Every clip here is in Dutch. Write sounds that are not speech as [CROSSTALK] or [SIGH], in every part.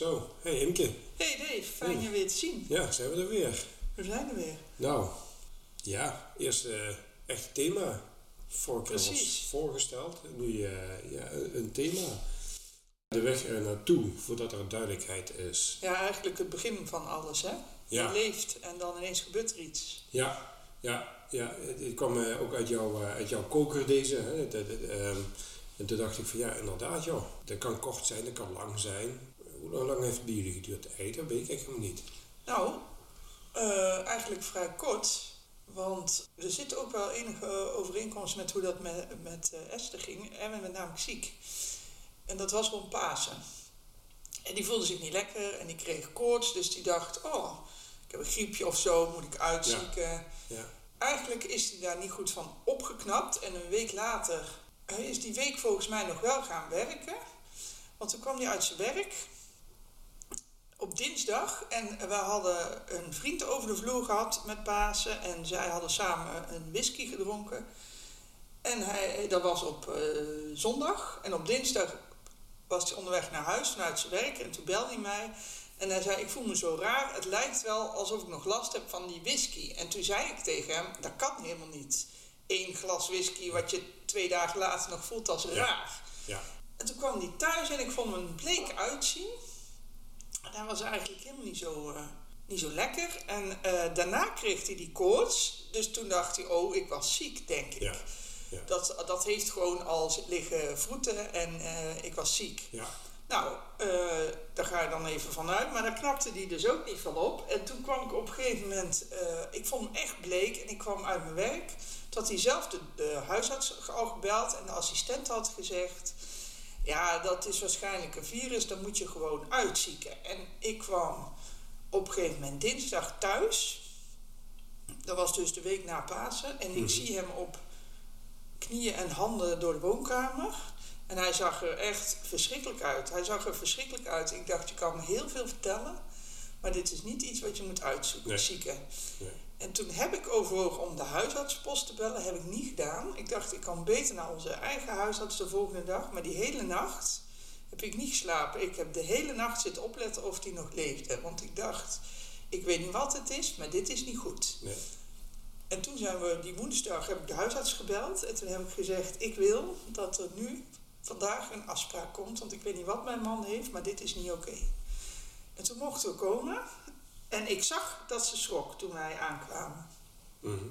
Zo, hey Imke. Hey Dave, fijn Hey. je weer te zien. Ja, zijn we er weer. We zijn er weer. Nou, ja, eerst eh echt thema. Vorige keer was voorgesteld. Nu eh, ja, een thema. De weg er naartoe, voordat er duidelijkheid is. Ja, eigenlijk het begin van alles, hè? Ja. Je leeft en dan ineens gebeurt er iets. Ja, ja, ja. Het het kwam eh, ook uit, jouw eh, uit jouw koker deze. Hè. Het- het- het, ehm, en toen dacht ik van ja, inderdaad joh. Dat kan kort zijn, dat kan lang zijn. Hoe lang heeft het bij jullie geduurd? Hey, dat weet ik helemaal niet. Nou, eh, eigenlijk vrij kort. Want er zit ook wel enige overeenkomst met hoe dat met, met eh, Esther ging. En werd namelijk ziek. En dat was rond Pasen. En die voelde zich niet lekker en die kreeg koorts. Dus die dacht, oh, ik heb een griepje of zo, moet ik uitzieken. Ja, Eigenlijk is hij daar niet goed van opgeknapt. En een week later eh, is die week volgens mij nog wel gaan werken. Want toen kwam hij uit zijn werk op dinsdag. En we hadden een vriend over de vloer gehad met Pasen. En zij hadden samen een whisky gedronken. En hij, dat was op eh, zondag. En op dinsdag was hij onderweg naar huis vanuit zijn werk. En toen belde hij mij. En hij zei, ik voel me zo raar. Het lijkt wel alsof ik nog last heb van die whisky. En toen zei ik tegen hem, dat kan helemaal niet. Eén glas whisky wat je twee dagen later nog voelt als raar. ja. En toen kwam hij thuis en ik vond hem bleek uitzien. Hij was eigenlijk helemaal niet zo, eh, niet zo lekker. En eh, daarna kreeg hij die koorts. Dus toen dacht hij, oh, ik was ziek, denk ik. Ja, ja. Dat, dat heeft gewoon al liggen vroeten en eh, ik was ziek. ja. Nou, daar ga je dan even vanuit. Maar daar knapte die dus ook niet van op. En toen kwam ik op een gegeven moment... ik vond hem echt bleek en ik kwam uit mijn werk. Had hij zelf de, de huisarts al gebeld en de assistent had gezegd... Ja, dat is waarschijnlijk een virus, dan moet je gewoon uitzieken. En ik kwam op een gegeven moment dinsdag thuis. Dat was dus de week na Pasen. En ik Mhm. zie hem op knieën en handen door de woonkamer. En hij zag er echt verschrikkelijk uit. Hij zag er verschrikkelijk uit. Ik dacht, je kan me heel veel vertellen. Maar dit is niet iets wat je moet uitzoeken, Nee. zieken. Nee. En toen heb ik overwogen om de huisartspost te bellen. Heb ik niet gedaan. Ik dacht, ik kan beter naar onze eigen huisarts de volgende dag. Maar die hele nacht heb ik niet geslapen. Ik heb de hele nacht zitten opletten of die nog leefde. Want ik dacht, ik weet niet wat het is, maar dit is niet goed. Nee. En toen zijn we die woensdag heb ik de huisarts gebeld. En toen heb ik gezegd, ik wil dat er nu vandaag een afspraak komt. Want ik weet niet wat mijn man heeft, maar dit is niet oké. En toen mochten we komen. En ik zag dat ze schrok toen wij aankwamen. Mhm.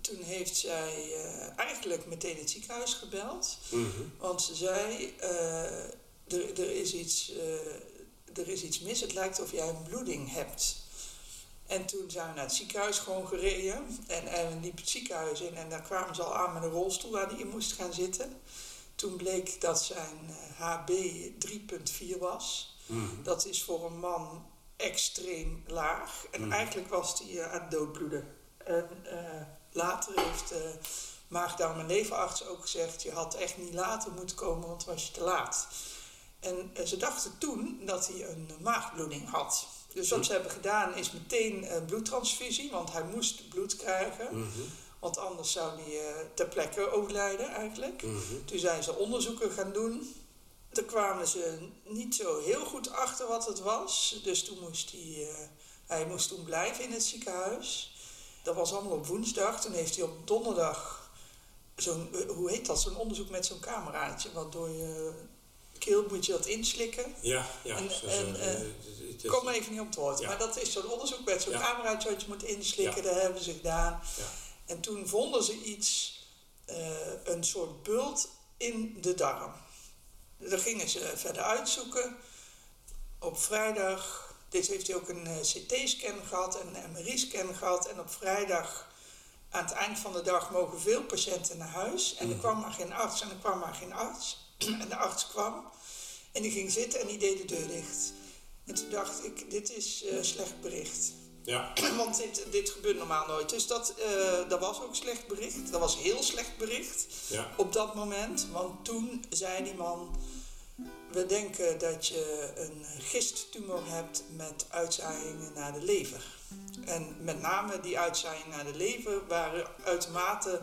Toen heeft zij eh, eigenlijk meteen het ziekenhuis gebeld. Mhm. Want ze zei, eh, er, is iets, eh, er is iets mis. Het lijkt of jij een bloeding hebt. En toen zijn we naar het ziekenhuis gewoon gereden. En, en we liepen het ziekenhuis in. En daar kwamen ze al aan met een rolstoel waar hij in moest gaan zitten. Toen bleek dat zijn HB 3,4 was. Mhm. Dat is voor een man extreem laag. En Mhm. eigenlijk was hij eh, aan het doodbloeden. En eh, later heeft de maag-darm- en leverarts ook gezegd... je had echt niet later moeten komen, want was je te laat. En eh, ze dachten toen dat hij een maagbloeding had. Dus wat ze hebben gedaan is meteen eh, bloedtransfusie... want hij moest bloed krijgen. Mhm. Want anders zou hij eh, ter plekke overlijden eigenlijk. Mhm. Toen zijn ze onderzoeken gaan doen. Toen kwamen ze niet zo heel goed achter wat het was. Dus toen moest hij, eh, hij moest toen blijven in het ziekenhuis. Dat was allemaal op woensdag. Toen heeft hij op donderdag zo'n, eh, hoe heet dat, zo'n onderzoek met zo'n cameraatje. Want door je keel moet je dat inslikken. Ja, ja. En- zo- en, eh, het- is- Ik kom even niet op het woord. Ja. Maar dat is zo'n onderzoek met zo'n Ja. cameraatje wat je moet inslikken. Ja. Dat hebben ze gedaan. Ja. En toen vonden ze iets, een soort bult in de darm. Daar gingen ze verder uitzoeken. Op vrijdag, dit heeft hij ook een eh, CT-scan gehad en een MRI-scan gehad. En op vrijdag, aan het eind van de dag, mogen veel patiënten naar huis. En er Mhm. kwam maar geen arts en er kwam maar geen arts. [CLEARS THROAT] en de arts kwam en die ging zitten en die deed de deur dicht. En toen dacht ik, dit is eh, slecht bericht. Ja, [CLEARS THROAT] Want dit, dit gebeurt normaal nooit. Dus dat, eh, dat was ook slecht bericht. Dat was heel slecht bericht ja. op dat moment. Want toen zei die man... We denken dat je een gisttumor hebt met uitzaaiingen naar de lever. En met name die uitzaaiingen naar de lever waren uitermate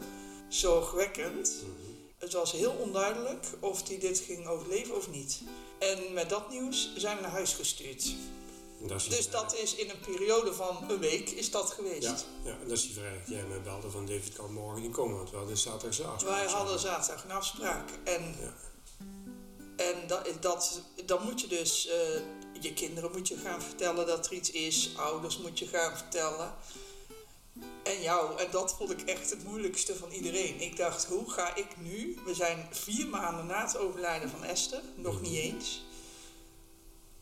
zorgwekkend. Mhm. Het was heel onduidelijk of hij dit ging overleven of niet. En met dat nieuws zijn we naar huis gestuurd. Dat Dus dat is in een periode van een week is dat geweest. Ja, ja, en dat is die vrijdag dat jij mij belde van David kan morgen niet komen, want we hadden zaterdagse afspraak. Wij hadden zaterdag een afspraak. En, Ja. En dat, dat, dan moet je dus eh, je kinderen moet je gaan vertellen dat er iets is. Ouders moet je gaan vertellen. En jou. En dat vond ik echt het moeilijkste van iedereen. Ik dacht, hoe ga ik nu? We zijn vier maanden na het overlijden van Esther. Nog niet eens.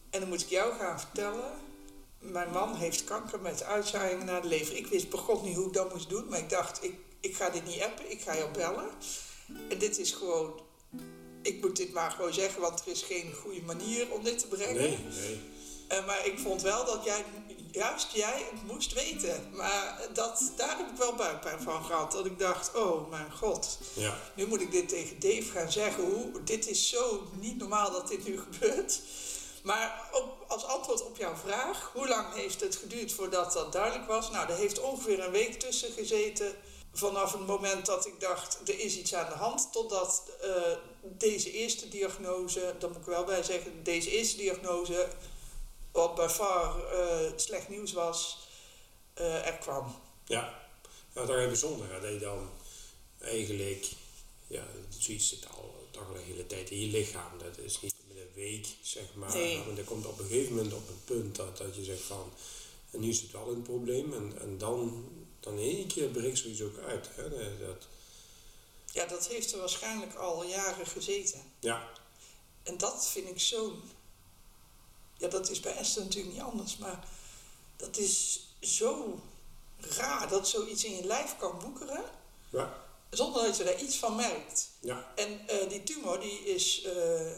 En dan moet ik jou gaan vertellen. Mijn man heeft kanker met uitzaaiingen naar de lever. Ik wist begon niet hoe ik dat moest doen. Maar ik dacht, ik, ik ga dit niet appen. Ik ga jou bellen. En dit is gewoon... Ik moet dit maar gewoon zeggen, want er is geen goede manier om dit te brengen. Nee, nee. Eh, maar ik vond wel dat jij, juist jij het moest weten. Maar dat, daar heb ik wel buikpijn van gehad. Dat ik dacht, oh mijn god, Ja, nu moet ik dit tegen Dave gaan zeggen. Hoe, dit is zo niet normaal dat dit nu [LAUGHS] gebeurt. Maar op, als antwoord op jouw vraag, hoe lang heeft het geduurd voordat dat duidelijk was? Nou, er heeft ongeveer een week tussen gezeten. Vanaf het moment dat ik dacht, er is iets aan de hand, totdat eh, deze eerste diagnose, daar moet ik wel bij zeggen, deze eerste diagnose, wat bij far eh, slecht nieuws was, eh, er kwam. ja. Nou, dat is bijzonder, hè, dat je dan eigenlijk, ja, zoiets zit al toch een hele tijd in je lichaam. Dat is niet met een week, zeg maar. Nee. Maar er komt op een gegeven moment op een punt dat, dat je zegt van, en nu is het wel een probleem. En, en dan, dan in één keer breekt zoiets ook uit. Hè, dat, Ja, dat heeft er waarschijnlijk al jaren gezeten. ja, En dat vind ik zo. Ja, dat is bij Esther natuurlijk niet anders, maar dat is zo raar dat zoiets in je lijf kan boekeren ja, zonder dat je daar iets van merkt. ja, En eh, die tumor die is, eh,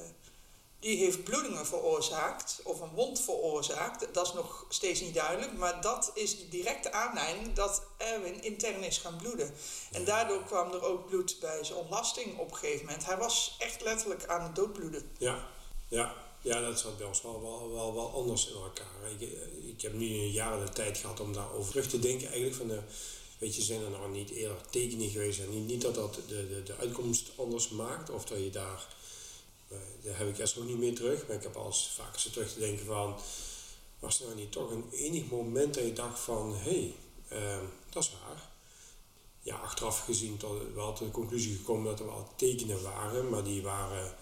die heeft bloedingen veroorzaakt of een wond veroorzaakt. Dat is nog steeds niet duidelijk, maar dat is de directe aanleiding dat Erwin intern is gaan bloeden. En daardoor kwam er ook bloed bij zijn ontlasting op een gegeven moment. Hij was echt letterlijk aan het doodbloeden. ja, ja. Ja, dat zat bij ons wel, wel, wel, wel anders in elkaar. Ik, ik heb nu een jaar de tijd gehad om daarover terug te denken. Eigenlijk van de, weet je, zijn er nou niet eerder tekenen geweest? En niet, niet dat dat de, de, de uitkomst anders maakt. Of dat je daar, daar heb ik eerst ook niet meer terug. Maar ik heb al vaak zo terug te denken van, was er niet toch een enig moment dat je dacht van, hé, hey, ehm, dat is waar. Ja, achteraf gezien tot wel tot de conclusie gekomen dat er wel tekenen waren, maar die waren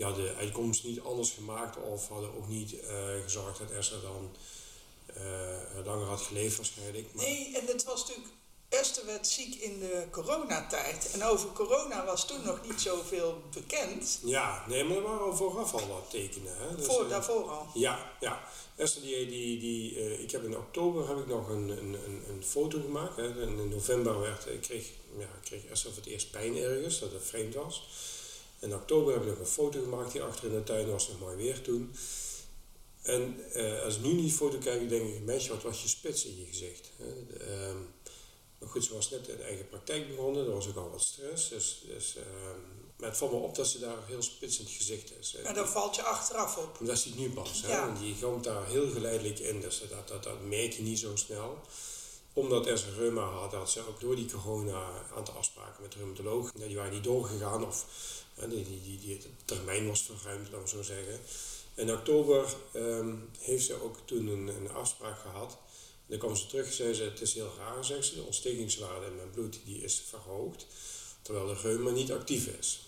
die hadden de uitkomst niet anders gemaakt of hadden ook niet eh, gezorgd dat Esther dan eh, langer had geleefd waarschijnlijk. Nee, en het was natuurlijk. Esther werd ziek in de coronatijd. En over corona was toen nog niet zoveel bekend. Ja, nee, maar er waren al vooraf al wat tekenen. Hè? Dus, voor, eh, daarvoor al. Ja, ja. Esther, die, die, die, eh, ik heb in oktober heb ik nog een, een, een, een foto gemaakt. Hè. En in november werd, ik kreeg, ja, kreeg Esther voor het eerst pijn ergens, dat het vreemd was. In oktober heb ik nog een foto gemaakt hier achter in de tuin, was nog mooi weer toen. En eh, als ik nu die foto kijk, denk ik, meisje, wat was je spits in je gezicht? Hè? De, ehm, goed, ze was net in eigen praktijk begonnen, er was ook al wat stress. Dus, dus, ehm, maar het valt me op dat ze daar heel spits in het gezicht is. En dan valt je achteraf op. Dat ziet nu pas. Hè? Ja. Want die komt daar heel geleidelijk in. Dus dat, dat, dat merk je niet zo snel. Omdat er zijn reuma had, had ze ook door die corona een aantal afspraken met de reumatoloog. Die waren niet doorgegaan of die, die, die, termijn was verruimd, laten we zo zeggen. In oktober ehm, heeft ze ook toen een, een afspraak gehad. Dan kwam ze terug en zei ze, het is heel raar, zegt ze, de ontstekingswaarde in mijn bloed die is verhoogd. Terwijl de reuma niet actief is.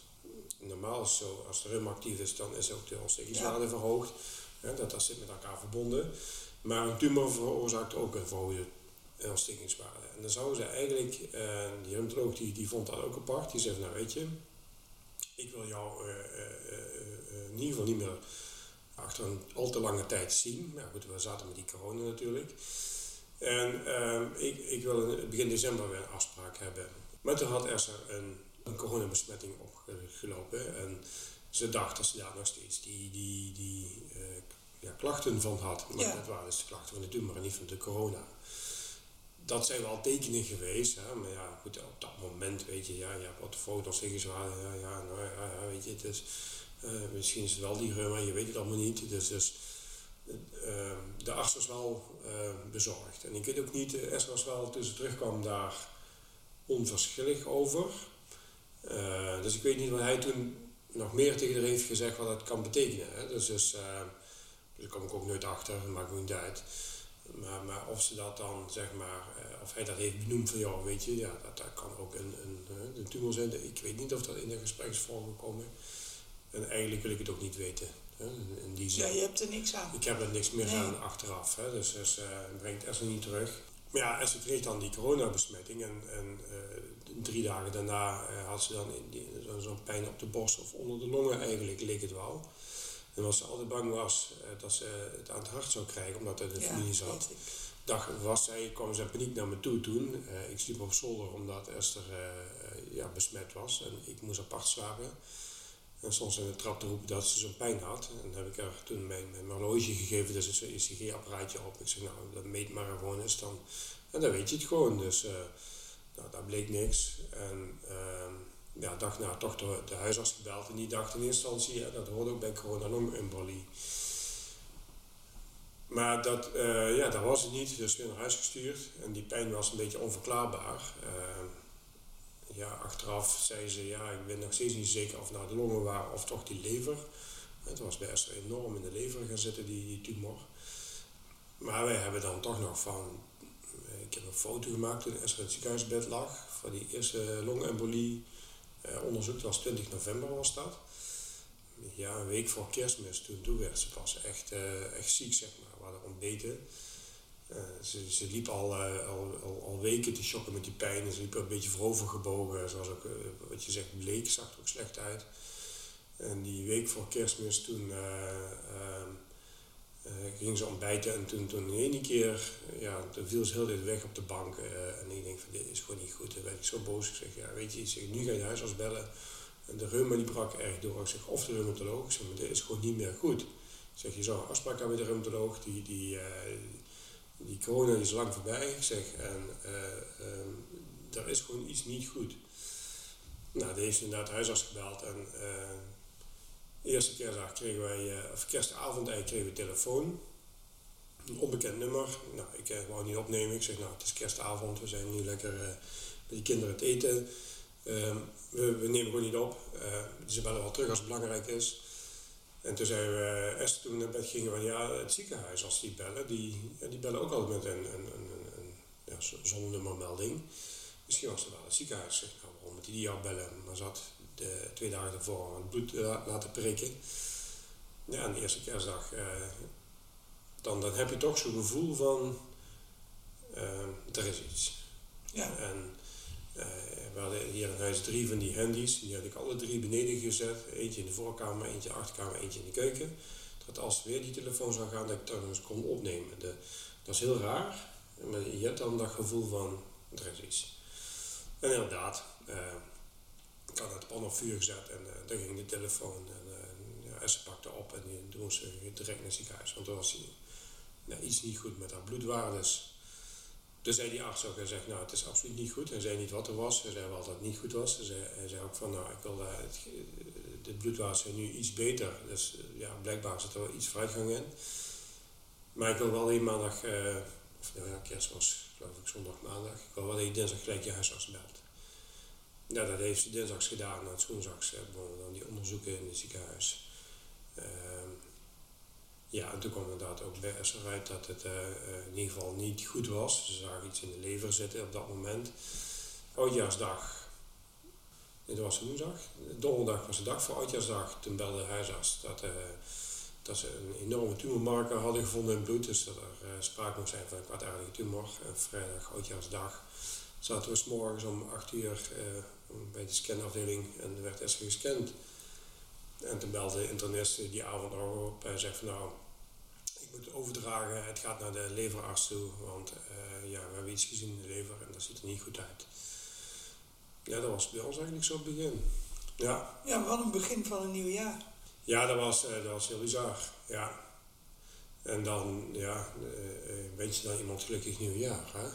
Normaal is het zo, als de reuma actief is, dan is ook de ontstekingswaarde verhoogd. Hè, dat, dat zit met elkaar verbonden. Maar een tumor veroorzaakt ook een verhoogde ontstekingswaarde. En dan zou ze eigenlijk, eh, die reumatoloog die, die vond dat ook apart. Die zei van, nou weet je, ik wil jou eh, eh, in ieder geval niet meer achter een al te lange tijd zien. Maar goed, we zaten met die corona natuurlijk. En ehm, ik, ik wil in begin december weer een afspraak hebben. Maar toen had Esther een, een coronabesmetting opgelopen. En ze dacht dat ze daar nog steeds die, die, die eh, ja, klachten van had. Maar Ja. dat waren dus de klachten van de tumor en niet van de corona. Dat zijn wel tekenen geweest, hè? maar ja, goed, op dat moment weet je, ja, je hebt wat foto's ingezwaaid, ja, ja, nou, ja, ja, weet je, het is, eh, misschien is het wel die reuma, je weet het allemaal niet. Dus, dus de arts was wel eh, bezorgd. En ik weet ook niet, eh, Esther was wel ze terugkwam daar onverschillig over. Eh, dus ik weet niet wat hij toen nog meer tegen haar heeft gezegd wat dat kan betekenen. Hè. Dus, dus, uh, daar kom ik ook nooit achter, dat maakt me niet uit. Maar, maar of ze dat dan, zeg maar, of hij dat heeft benoemd van, ja, weet je, ja, dat, kan ook een, een, een tumor zijn. Ik weet niet of dat in de gesprek is voorgekomen. En eigenlijk wil ik het ook niet weten. Hè, in die zin. Ja, je hebt er niks aan. Ik heb er niks meer nee. aan achteraf. Hè, dus, dus uh, brengt Esther niet terug. Maar ja, Esther kreeg dan die coronabesmetting en, en uh, drie dagen daarna uh, had ze dan zo'n zo pijn op de borst of onder de longen eigenlijk, leek het wel. En als ze altijd bang was dat ze het aan het hart zou krijgen, omdat het in de familie zat. Dag was zij, kwam ze in paniek naar me toe toen. ik sliep op zolder omdat Esther ja, besmet was en ik moest apart slapen. En soms in de trap te roepen dat ze zo'n pijn had. En dan heb ik haar toen mijn, mijn horloge gegeven, dus een ECG-apparaatje op. Ik zeg, nou, dat meet maar gewoon eens dan. En dan weet je het gewoon. Dus uh, nou, daar bleek niks. En uh, ja, dag na toch de, huisarts gebeld. En die dacht in eerste instantie, dat hoort ook bij corona-longembolie. Maar dat, uh, ja, dat was het niet, dus weer naar huis gestuurd. En die pijn was een beetje onverklaarbaar. Uh, ja, achteraf zei ze, ja, ik ben nog steeds niet zeker of nou de longen waren of toch die lever. Het was Esther enorm in de lever gaan zitten, die, tumor. Maar wij hebben dan toch nog van, ik heb een foto gemaakt toen Esther in het ziekenhuisbed lag, voor die eerste longembolie. Eh, onderzoek, dat was 20 november was dat. Ja, een week voor kerstmis, toen, toen werd ze pas echt, uh, echt ziek, zeg maar. We hadden ontbeten. Uh, ze, ze liep al, uh, al, al, al, weken te shocken met die pijn. En ze liep een beetje voorovergebogen. Ze was ook, uh, wat je zegt, bleek, zag er ook slecht uit. En die week voor kerstmis, toen ehm, ging ze ontbijten. En toen, toen in één keer, ja, toen viel ze heel dit weg op de bank. en ik denk van, dit is gewoon niet goed. En werd ik zo boos. Ik zeg, ja, weet je, ik zeg, nu ga je huisarts bellen. En de reuma die brak erg door. Ik zeg, of de reumatoloog. Ik zeg, maar dit is gewoon niet meer goed. Ik zeg, je zou een afspraak hebben met de reumatoloog. Die, die, die corona is lang voorbij, zeg, en um, er is gewoon iets niet goed. Nou, die heeft inderdaad de huisarts gebeld en uh, eerste kerstdag kregen wij, uh, of kerstavond eigenlijk kregen we telefoon. Een onbekend nummer. Nou, ik wou niet opnemen. Ik zeg, nou, het is kerstavond, we zijn nu lekker met die kinderen het eten. Ehm, we, we, nemen gewoon niet op. ze bellen wel terug als het belangrijk is. En toen zei we, Esther toen naar bed gingen van ja, het ziekenhuis als die bellen, die, ja, die bellen ook altijd met een, een, een, een ja, zonnummermelding. Misschien was het wel het ziekenhuis, zeg nou, waarom moet die jou bellen? Maar ze had de, twee dagen ervoor het bloed laten prikken. Ja, en de eerste kerstdag, eh, dan, dan heb je toch zo'n gevoel van, uh, er is iets. Ja. En we hadden hier in drie van die handies. Die had ik alle drie beneden gezet. Eentje in de voorkamer, eentje in de achterkamer, eentje in de keuken. Dat als weer die telefoon zou gaan, dat ik dan eens kon opnemen. Dat is heel raar. Maar je hebt dan dat gevoel van, er is iets. En inderdaad, uh, ik had het pan op vuur gezet en uh, dan ging de telefoon. En uh, ja, Esther pakte op en die ze direct naar het ziekenhuis. Want er was nou, iets niet goed met haar bloedwaardes. Dus zei die arts ook, hij zegt, nou het is absoluut niet goed. Hij zei niet wat er was, hij zei wel dat het niet goed was. Hij zei, hij zei ook van, nou ik wil, uh, het, zijn nu iets beter. Dus ja, blijkbaar zit er wel iets vooruitgang in. Maar ik wil wel die maandag, uh, of nou ja, kerst was geloof ik zondag, maandag. Ik wil wel dat je dinsdag gelijk je huisarts belt. Nou, dat heeft ze dinsdags gedaan. En woensdags hebben we dan die onderzoeken in het ziekenhuis. Uh, ja, en toen kwam inderdaad ook bij Esther uit dat het uh, in ieder geval niet goed was. Ze zagen iets in de lever zitten op dat moment. Oudjaarsdag, dit was woensdag, donderdag was de dag voor Oudjaarsdag. Toen belde de huisarts dat, uh, dat ze een enorme tumormarker hadden gevonden in bloed. Dus dat er sprake moest zijn van een kwaadaardige tumor. En vrijdag, Oudjaarsdag, zaten we morgens om 8 uur bij de scanafdeling en werd Esther gescand. En toen belde de internist die avond nog op en zei van nou, moet overdragen. Het gaat naar de leverarts toe, want uh, ja, we hebben iets gezien in de lever en dat ziet er niet goed uit. Ja, dat was bij ons eigenlijk zo het begin. Ja. Ja, wat een begin van een nieuw jaar. Ja, dat was, uh, dat was heel bizar. Ja. En dan, ja, uh, wens je dan iemand gelukkig nieuwjaar, hè?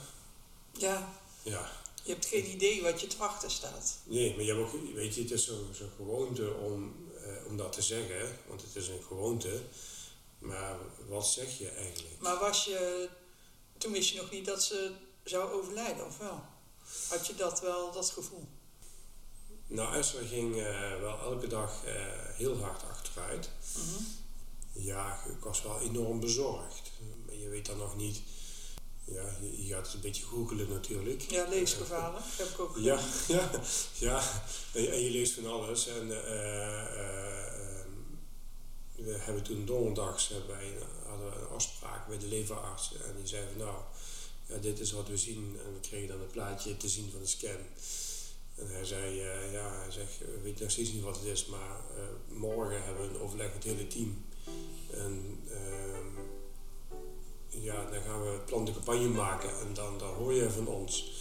Ja. Ja. Je hebt geen idee wat je te wachten staat. Nee, maar je hebt ook, weet je, het is zo'n zo gewoonte om, om dat te zeggen, want het is een gewoonte. Maar wat zeg je eigenlijk? Maar was je, toen wist je nog niet dat ze zou overlijden, of wel? Had je dat wel, dat gevoel? Nou, Esther ging wel elke dag heel hard achteruit. Mhm. Ja, ik was wel enorm bezorgd. Maar je weet dan nog niet ja, je, gaat het een beetje googelen natuurlijk. Ja, leesgevaren heb ik ook Ja, [LAUGHS] ja, ja. En, je leest van alles. En we hebben toen donderdags hebben wij, hadden we een afspraak met de leverarts. En die zei van nou, dit is wat we zien. En we kregen dan een plaatje te zien van de scan. En hij zei, uh, ja, hij we weten nog steeds niet wat het is, maar morgen hebben we een overleg met het hele team. En ehm, ja, dan gaan we plan de campagne maken en dan, dan hoor je van ons.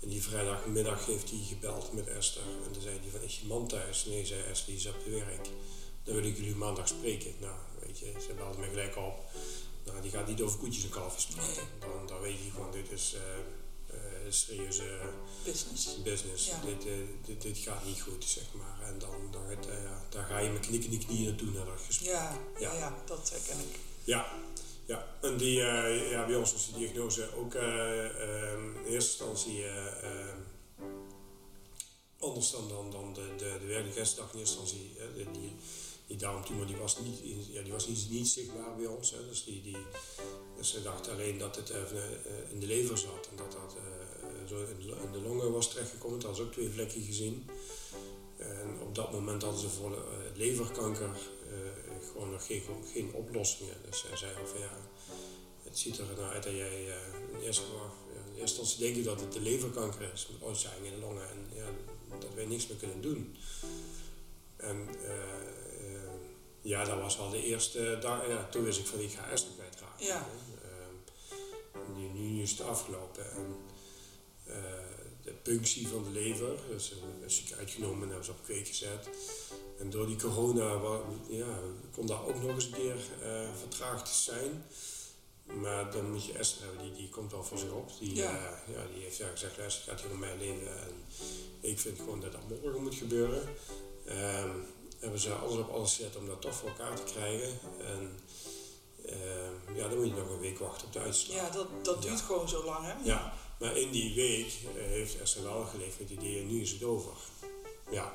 En die vrijdagmiddag heeft hij gebeld met Esther en dan zei hij van, is je man thuis? Nee, zei Esther, die is op het werk. Dan wil ik jullie maandag spreken. Nou, weet je, ze belde me gelijk op. Nou, die gaat niet over koetjes en kalfjes praten. Dan, dan weet je gewoon, dit is uh, uh, serieuze business. business. Dit, uh, dit, dit, gaat niet goed, zeg maar. En dan, dan, het, ja, daar ga je met knikken die knieën naartoe naar dat gesprek. Ja, ja. ja, dat herken ik. Ja, ja, en die, uh, ja, bij ons was de diagnose ook uh, in eerste instantie uh, anders dan, dan, dan de, de, de werkelijkheidsdag in eerste instantie. die, die darmtumor die was, niet, ja, die was niet, niet zichtbaar bij ons. Hè, dus, die, die, dus ze dachten alleen dat het in de lever zat en dat dat zo in de longen was terechtgekomen. Dat ze ook twee vlekken gezien. En op dat moment hadden ze voor leverkanker gewoon nog geen, geen oplossingen. Dus zij zei van ja, het ziet er nou uit dat jij uh, eerste, in eerste instantie denkt dat het de leverkanker is met uitzaaiing in de longen en ja, dat wij niks meer kunnen doen. En ja, dat was al de eerste dag. Ja, toen wist ik van ik ga Esther kwijtraken. Ja. nu, nu is het afgelopen. En, de punctie van de lever, dus is uitgenomen en hebben ze op kweek gezet. En door die corona ja, kon dat ook nog eens een keer uh, vertraagd zijn. Maar dan moet je Esther hebben, die, die komt wel voor zich op. Die, ja. Uh, ja, die heeft ja, gezegd, luister, het gaat hier om mijn leven. En ik vind gewoon dat dat morgen moet gebeuren. Um, hebben ze alles op alles gezet om dat toch voor elkaar te krijgen. En uh, ja, dan moet je nog een week wachten op de uitslag. Ja, dat, dat duurt gewoon zo lang, hè? Ja, maar in die week uh, heeft wel geleefd met het idee, nu is het over. Ja,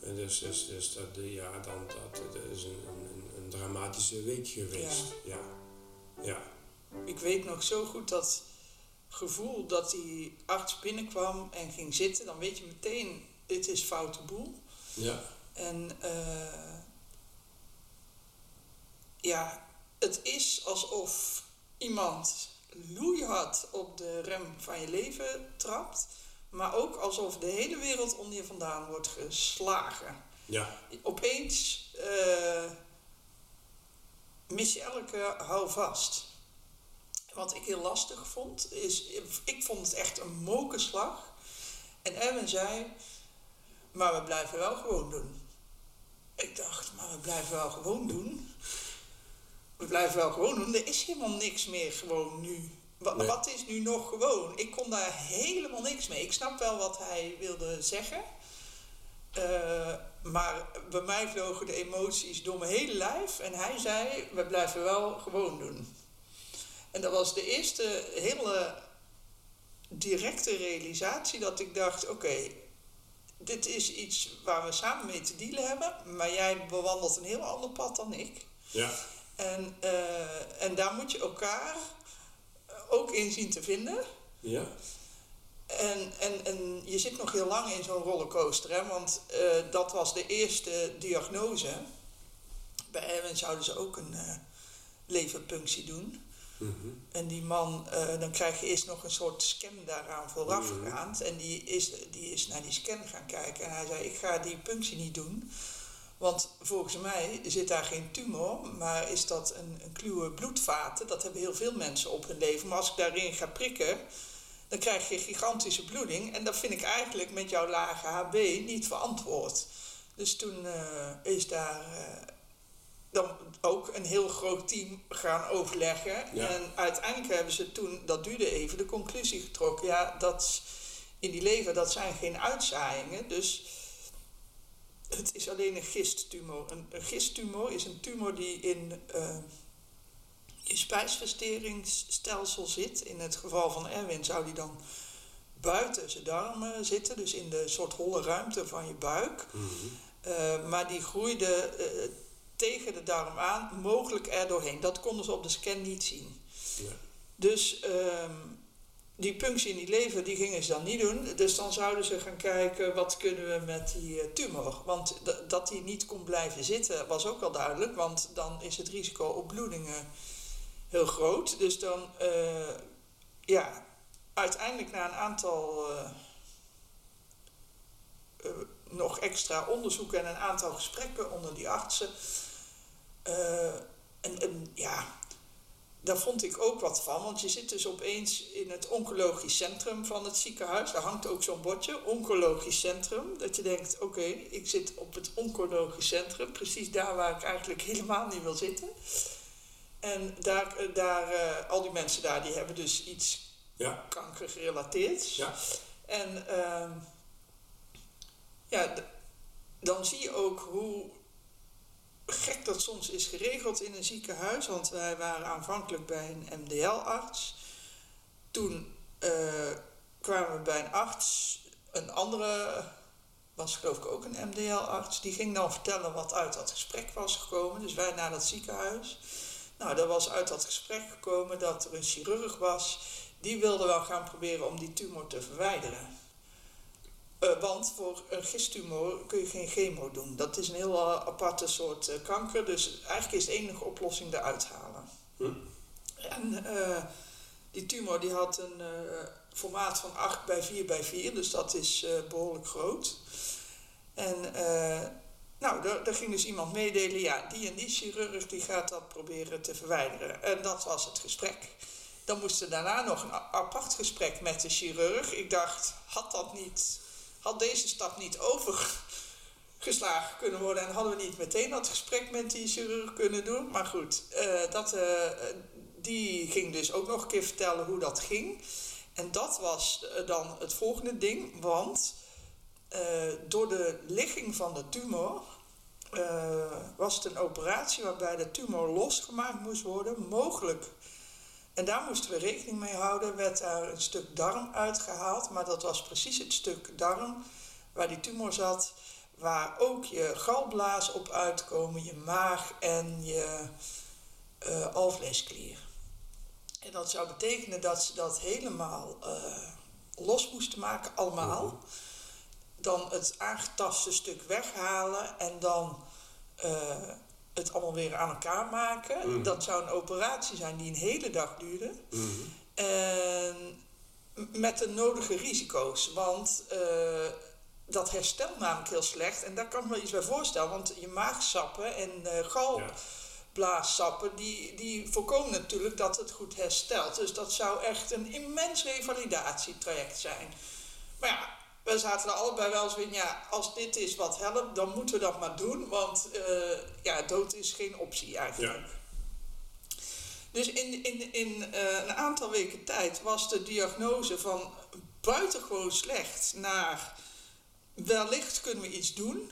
en dus, dus, dus dat, ja, dan, dat, dat is een, een, een, dramatische week geweest. Ja. ja. ja. Ik weet nog zo goed dat gevoel dat die arts binnenkwam en ging zitten, dan weet je meteen, dit is foute boel. Ja. En uh, ja, het is alsof iemand loeihard op de rem van je leven trapt maar ook alsof de hele wereld onder je vandaan wordt geslagen. Ja. Opeens uh, mis je elke houvast. Wat ik heel lastig vond, is, ik vond het echt een mokerslag. En Erwin zei, maar we blijven wel gewoon doen. Ik dacht, maar we blijven wel gewoon doen. We blijven wel gewoon doen. Er is helemaal niks meer gewoon nu wat, is nu nog gewoon? Ik kon daar helemaal niks mee. Ik snap wel wat hij wilde zeggen. Uh, maar bij mij vlogen de emoties door mijn hele lijf. En hij zei, we blijven wel gewoon doen. En dat was de eerste hele directe realisatie dat ik dacht, oké, dit is iets waar we samen mee te dealen hebben. Maar jij bewandelt een heel ander pad dan ik. Ja. En, uh, en daar moet je elkaar ook in zien te vinden. Ja. En, en, en je zit nog heel lang in zo'n rollercoaster, hè? want uh, dat was de eerste diagnose. Bij Erwin zouden ze ook een uh, leverpunctie doen. Mm -hmm. En die man, uh, dan krijg je eerst nog een soort scan daaraan voorafgaand. Mm -hmm. En die is, die is naar die scan gaan kijken. En hij zei, ik ga die punctie niet doen. Want volgens mij zit daar geen tumor, maar is dat een, een kluwe bloedvaten. Dat hebben heel veel mensen op hun leven. Maar als ik daarin ga prikken, dan krijg je gigantische bloeding. En dat vind ik eigenlijk met jouw lage HB niet verantwoord. Dus toen uh, is daar uh, dan ook een heel groot team gaan overleggen. Ja. En uiteindelijk hebben ze toen, dat duurde even, de conclusie getrokken. Ja, dat in die lever, dat zijn geen uitzaaiingen. Dus het is alleen een gisttumor. Een, een gisttumor is een tumor die in uh, je spijsverteringsstelsel zit. In het geval van Erwin zou die dan buiten zijn darmen zitten, dus in de soort holle ruimte van je buik. Mhm. Eh, maar die groeide eh, tegen de darm aan, mogelijk er doorheen. Dat konden ze op de scan niet zien. Ja. Dus ehm, die punctie in die lever, die gingen ze dan niet doen. Dus dan zouden ze gaan kijken, wat kunnen we met die eh, tumor? Want dat die niet kon blijven zitten, was ook al duidelijk. Want dan is het risico op bloedingen heel groot. Dus dan, eh, ja, uiteindelijk na een aantal... eh, nog extra onderzoeken en een aantal gesprekken onder die artsen. Eh, en, en ja, daar vond ik ook wat van, want je zit dus opeens in het oncologisch centrum van het ziekenhuis. Daar hangt ook zo'n bordje, oncologisch centrum. Dat je denkt, oké, ik zit op het oncologisch centrum, precies daar waar ik eigenlijk [LAUGHS] helemaal niet wil zitten. En daar, eh, daar, eh, al die mensen daar, die hebben dus iets Ja, kankergerelateerds. ja. En ehm, ja, dan zie je ook hoe gek dat soms is geregeld in een ziekenhuis. Want wij waren aanvankelijk bij een MDL-arts. Toen eh, kwamen we bij een arts, een andere was geloof ik ook een MDL-arts. Die ging dan vertellen wat uit dat gesprek was gekomen. Dus wij naar dat ziekenhuis. Nou, daar was uit dat gesprek gekomen dat er een chirurg was. Die wilde wel gaan proberen om die tumor te verwijderen. Eh, want voor een gisttumor kun je geen chemo doen. Dat is een heel eh, aparte soort eh, kanker. Dus eigenlijk is de enige oplossing eruit halen. Hm. En die tumor die had een formaat van 8 bij 4 bij 4. Dus dat is eh, behoorlijk groot. En nou, daar, daar ging dus iemand meedelen. Ja, die en die chirurg die gaat dat proberen te verwijderen. En dat was het gesprek. Dan moest er daarna nog een apart gesprek met de chirurg. Ik dacht, had dat niet, had deze stap niet overgeslagen kunnen worden en hadden we niet meteen dat gesprek met die chirurg kunnen doen. Maar goed, eh, dat, eh, die ging dus ook nog een keer vertellen hoe dat ging. En dat was eh, dan het volgende ding, want door de ligging van de tumor was het een operatie waarbij de tumor losgemaakt moest worden, mogelijk. En daar moesten we rekening mee houden, werd daar een stuk darm uitgehaald, maar dat was precies het stuk darm waar die tumor zat, waar ook je galblaas op uitkomen, je maag en je eh alvleesklier. En dat zou betekenen dat ze dat helemaal eh, los moesten maken, allemaal. Dan het aangetaste stuk weghalen en dan eh, het allemaal weer aan elkaar maken. Mhm. Dat zou een operatie zijn die een hele dag duurde. Mhm. En met de nodige risico's. Want eh, dat herstelt namelijk heel slecht. En daar kan ik me iets bij voorstellen. Want je maagsappen en eh galblaassappen... Die, die voorkomen natuurlijk dat het goed herstelt. Dus dat zou echt een immens revalidatietraject zijn. Maar ja, we zaten er allebei wel eens in... Ja, als dit is wat helpt, dan moeten we dat maar doen. Want eh, ja, dood is geen optie eigenlijk. Dus in, in, in eh, een aantal weken tijd was de diagnose van buitengewoon slecht naar wellicht kunnen we iets doen.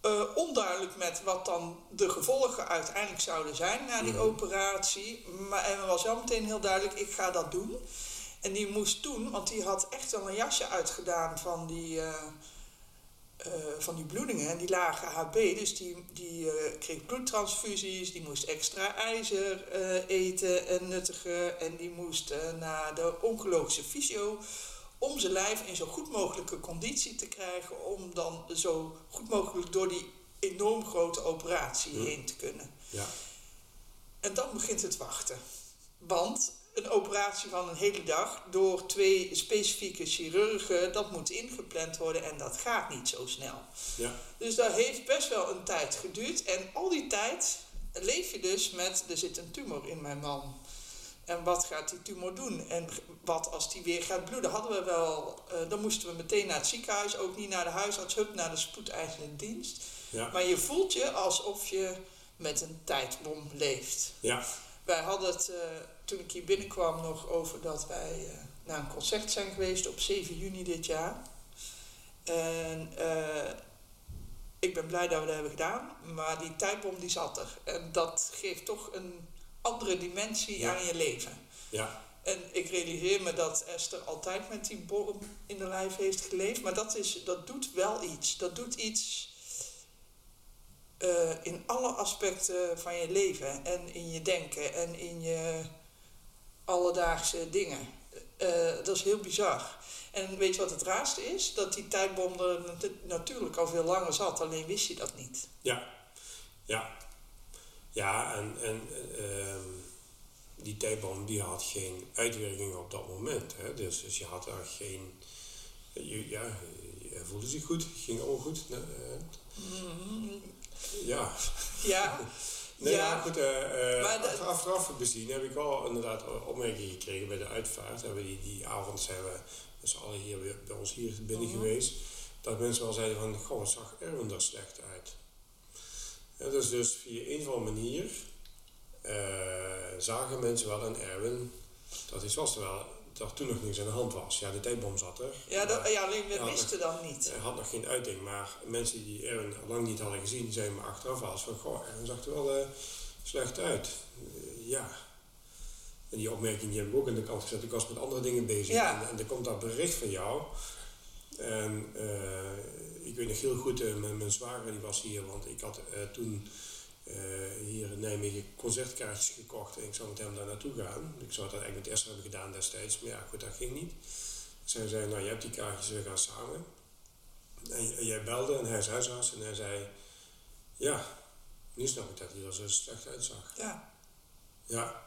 Eh, onduidelijk met wat dan de gevolgen uiteindelijk zouden zijn na die operatie. Maar en was wel meteen heel duidelijk, ik ga dat doen. En die moest toen, want die had echt wel een jasje uitgedaan van die, eh, eh, van die bloedingen. En die lage HB, dus die, die eh, kreeg bloedtransfusies, die moest extra ijzer eten en nuttigen. En die moest naar de oncologische fysio om zijn lijf in zo goed mogelijke conditie te krijgen. Om dan zo goed mogelijk door die enorm grote operatie Hm. heen te kunnen. Ja. En dan begint het wachten. Want een operatie van een hele dag door twee specifieke chirurgen, dat moet ingepland worden en dat gaat niet zo snel. Ja. Dus dat heeft best wel een tijd geduurd. En al die tijd leef je dus met, er zit een tumor in mijn man. En wat gaat die tumor doen? En wat als die weer gaat bloeden? Hadden we wel, eh, dan moesten we meteen naar het ziekenhuis, ook niet naar de huisarts, hup, naar de spoedeisende dienst. Ja. Maar je voelt je alsof je met een tijdbom leeft. Ja. Wij hadden het eh, toen ik hier binnenkwam nog over dat wij eh, naar een concert zijn geweest op 7 juni dit jaar. En eh, ik ben blij dat we dat hebben gedaan, maar die tijdbom die zat er. En dat geeft toch een andere dimensie Ja. aan je leven. Ja. En ik realiseer me dat Esther altijd met die bom in de lijf heeft geleefd. Maar dat, is, dat doet wel iets. Dat doet iets eh, in alle aspecten van je leven. En in je denken en in je alledaagse dingen. Eh, dat is heel bizar. En weet je wat het raarste is? Dat die tijdbom er nat- natuurlijk al veel langer zat, alleen wist je dat niet. Ja, ja. Ja, en, en ehm, die tijdbom die had geen uitwerking op dat moment. Hè? Dus, dus je had daar geen... Je, ja, je voelde zich goed, ging allemaal goed. Mhm. ja. Ja, [LAUGHS] Nee, Ja. goed, eh, Maar de- achteraf bezien heb ik wel inderdaad opmerkingen gekregen bij de uitvaart. Hebben die, die avond zijn we met z'n allen hier weer bij ons hier binnen Mhm. geweest. Dat mensen wel zeiden van, goh, wat zag Erwin er slecht uit. Ja, dus, dus via een of andere manier eh, zagen mensen wel aan Erwin dat is was terwijl er toen nog niks aan de hand was. Ja, de tijdbom zat er. ja, dat, ja alleen we wisten dat niet. hij had nog geen uiting, maar mensen die Erwin lang niet hadden gezien, zeiden me achteraf wel eens van, goh, Erwin zag er wel eh, slecht uit. Eh, ja. En die opmerking die heb ik ook aan de kant gezet. Ik was met andere dingen bezig. Ja. En, en er komt dat bericht van jou. En eh, ik weet nog heel goed, mijn, mijn zwager die was hier, want ik had toen hier in Nijmegen concertkaartjes gekocht en ik zou met hem daar naartoe gaan. Ik zou dat eigenlijk met Esther hebben gedaan destijds, maar ja, goed, dat ging niet. Zij zei, nou, je hebt die kaartjes, we gaan samen. En, jij belde en hij is huisarts en hij zei, ja, nu snap ik dat hij er zo slecht uitzag. Ja. Ja,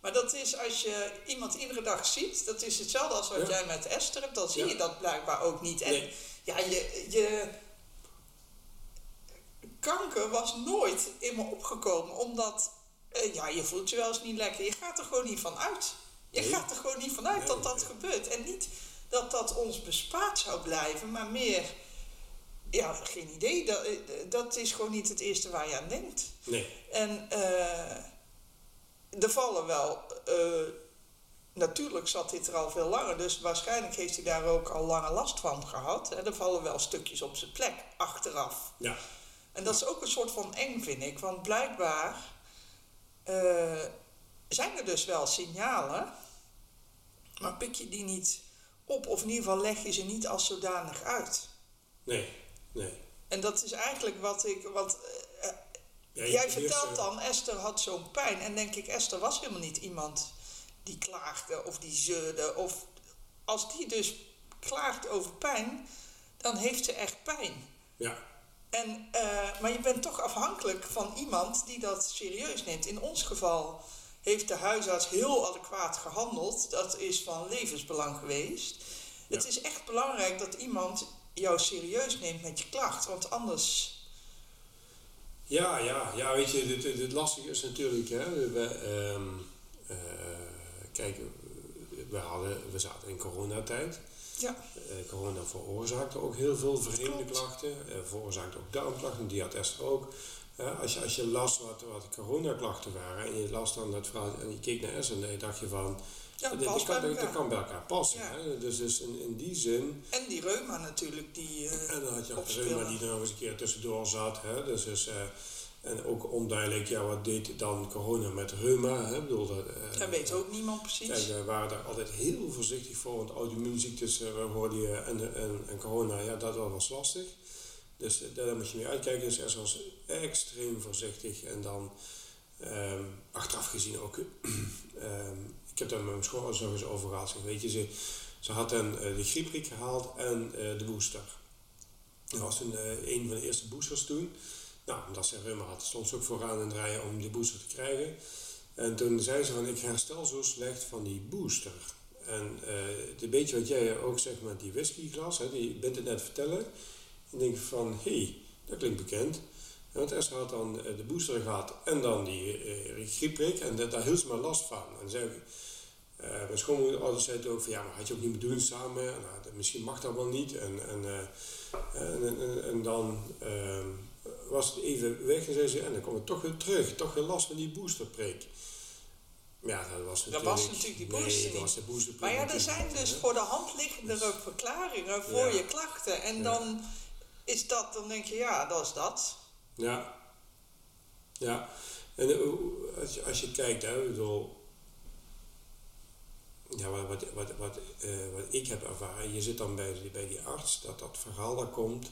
Maar dat is als je iemand iedere dag ziet, dat is hetzelfde als wat Ja. jij met Esther hebt, dan zie Ja. je dat blijkbaar ook niet. En Nee. ja, je, je kanker was nooit in me opgekomen, omdat eh, ja, je voelt je wel eens niet lekker. Je gaat er gewoon niet van uit. Je Nee. gaat er gewoon niet van uit Nee, dat dat nee. gebeurt. En niet dat dat ons bespaard zou blijven, maar meer, ja, geen idee. Dat, eh, dat is gewoon niet het eerste waar je aan denkt. nee, En eh, er vallen wel. natuurlijk zat dit er al veel langer, dus waarschijnlijk heeft hij daar ook al lange last van gehad. Hè. Er vallen wel stukjes op zijn plek achteraf. ja, En dat is ook een soort van eng, vind ik. Want blijkbaar eh, zijn er dus wel signalen, maar pik je die niet op, of in ieder geval leg je ze niet als zodanig uit. nee, nee. En dat is eigenlijk wat ik. Wat, eh, Ja, Jij vertelt dan, Esther had zo'n pijn. En denk ik, Esther was helemaal niet iemand die klaagde of die zeurde. Of als die dus klaagt over pijn, dan heeft ze echt pijn. Ja, En, eh, maar je bent toch afhankelijk van iemand die dat serieus neemt. In ons geval heeft de huisarts heel adequaat gehandeld. Dat is van levensbelang geweest. Ja. Het is echt belangrijk dat iemand jou serieus neemt met je klacht. Want anders Ja, ja, ja, weet je, het, het, het lastige is natuurlijk, hè, we, ehm, eh, kijk, we, hadden, we zaten in coronatijd. Ja. Eh, corona veroorzaakte ook heel veel vreemde klachten, eh, veroorzaakte ook darmklachten, die had Esther ook. Eh, als, je, als je las wat, wat coronaklachten waren en je las dan dat verhaal en je keek naar Esther, dan dacht je van, Ja, past kan, bij elkaar. kan bij elkaar passen. Ja. Hè? Dus, dus in, in die zin En die reuma natuurlijk, die... En dan had je opspelen. reuma die er nog eens een keer tussendoor zat. Hè? Dus, dus, en ook onduidelijk, ja, wat deed dan corona met reuma? Hè? Bedoel, dat, eh, dat weet ook niemand precies. Kijk, we waren daar altijd heel voorzichtig voor, want auto-immuunziektes hoorde je en, en, en corona, ja, dat was lastig. Dus eh, daar moet je mee uitkijken. Dus er was extreem voorzichtig. En dan ehm, achteraf gezien ook, [CLEARS THROAT] ehm, ik heb daar met mijn schoonouders nog eens over gehad. Weet je, ze, ze had dan eh, de griepprik gehaald en eh, de booster. Dat was eh, een van de eerste boosters toen. Nou, omdat ze reuma had, stond ze ook vooraan in het rijden om die booster te krijgen. En toen zei ze van, ik herstel zo slecht van die booster. En eh het beetje wat jij ook zegt met die whiskyglas, hè, die bent het net vertellen. En denk van, hé, hey, dat klinkt bekend. Want Esther had dan eh, de booster gehad en dan die eh griepprik en dat, daar hield ze maar last van. En zei, eh mijn schoonmoeder zei toen ook van, ja, maar had je ook niet moeten doen samen? Nou, dat- misschien mag dat wel niet. En, en, en, en, en dan ehm, was het even weg en zei ze, en dan kwam het toch weer terug. Toch weer last van die boosterprik. Maar Ja, dat was Dat natuurlijk... was natuurlijk die booster nee, dat niet. was de boosterprik Maar ja, er zijn dus hè. voor de hand liggendere verklaringen voor Ja. je klachten. En Ja. dan is dat, dan denk je, ja, dat is dat. Ja. Ja. En eh, als je, als je kijkt, hè, ik bedoel, ja, wat, wat, wat, wat, eh, wat ik heb ervaren, je zit dan bij, bij die arts, dat dat verhaal daar komt.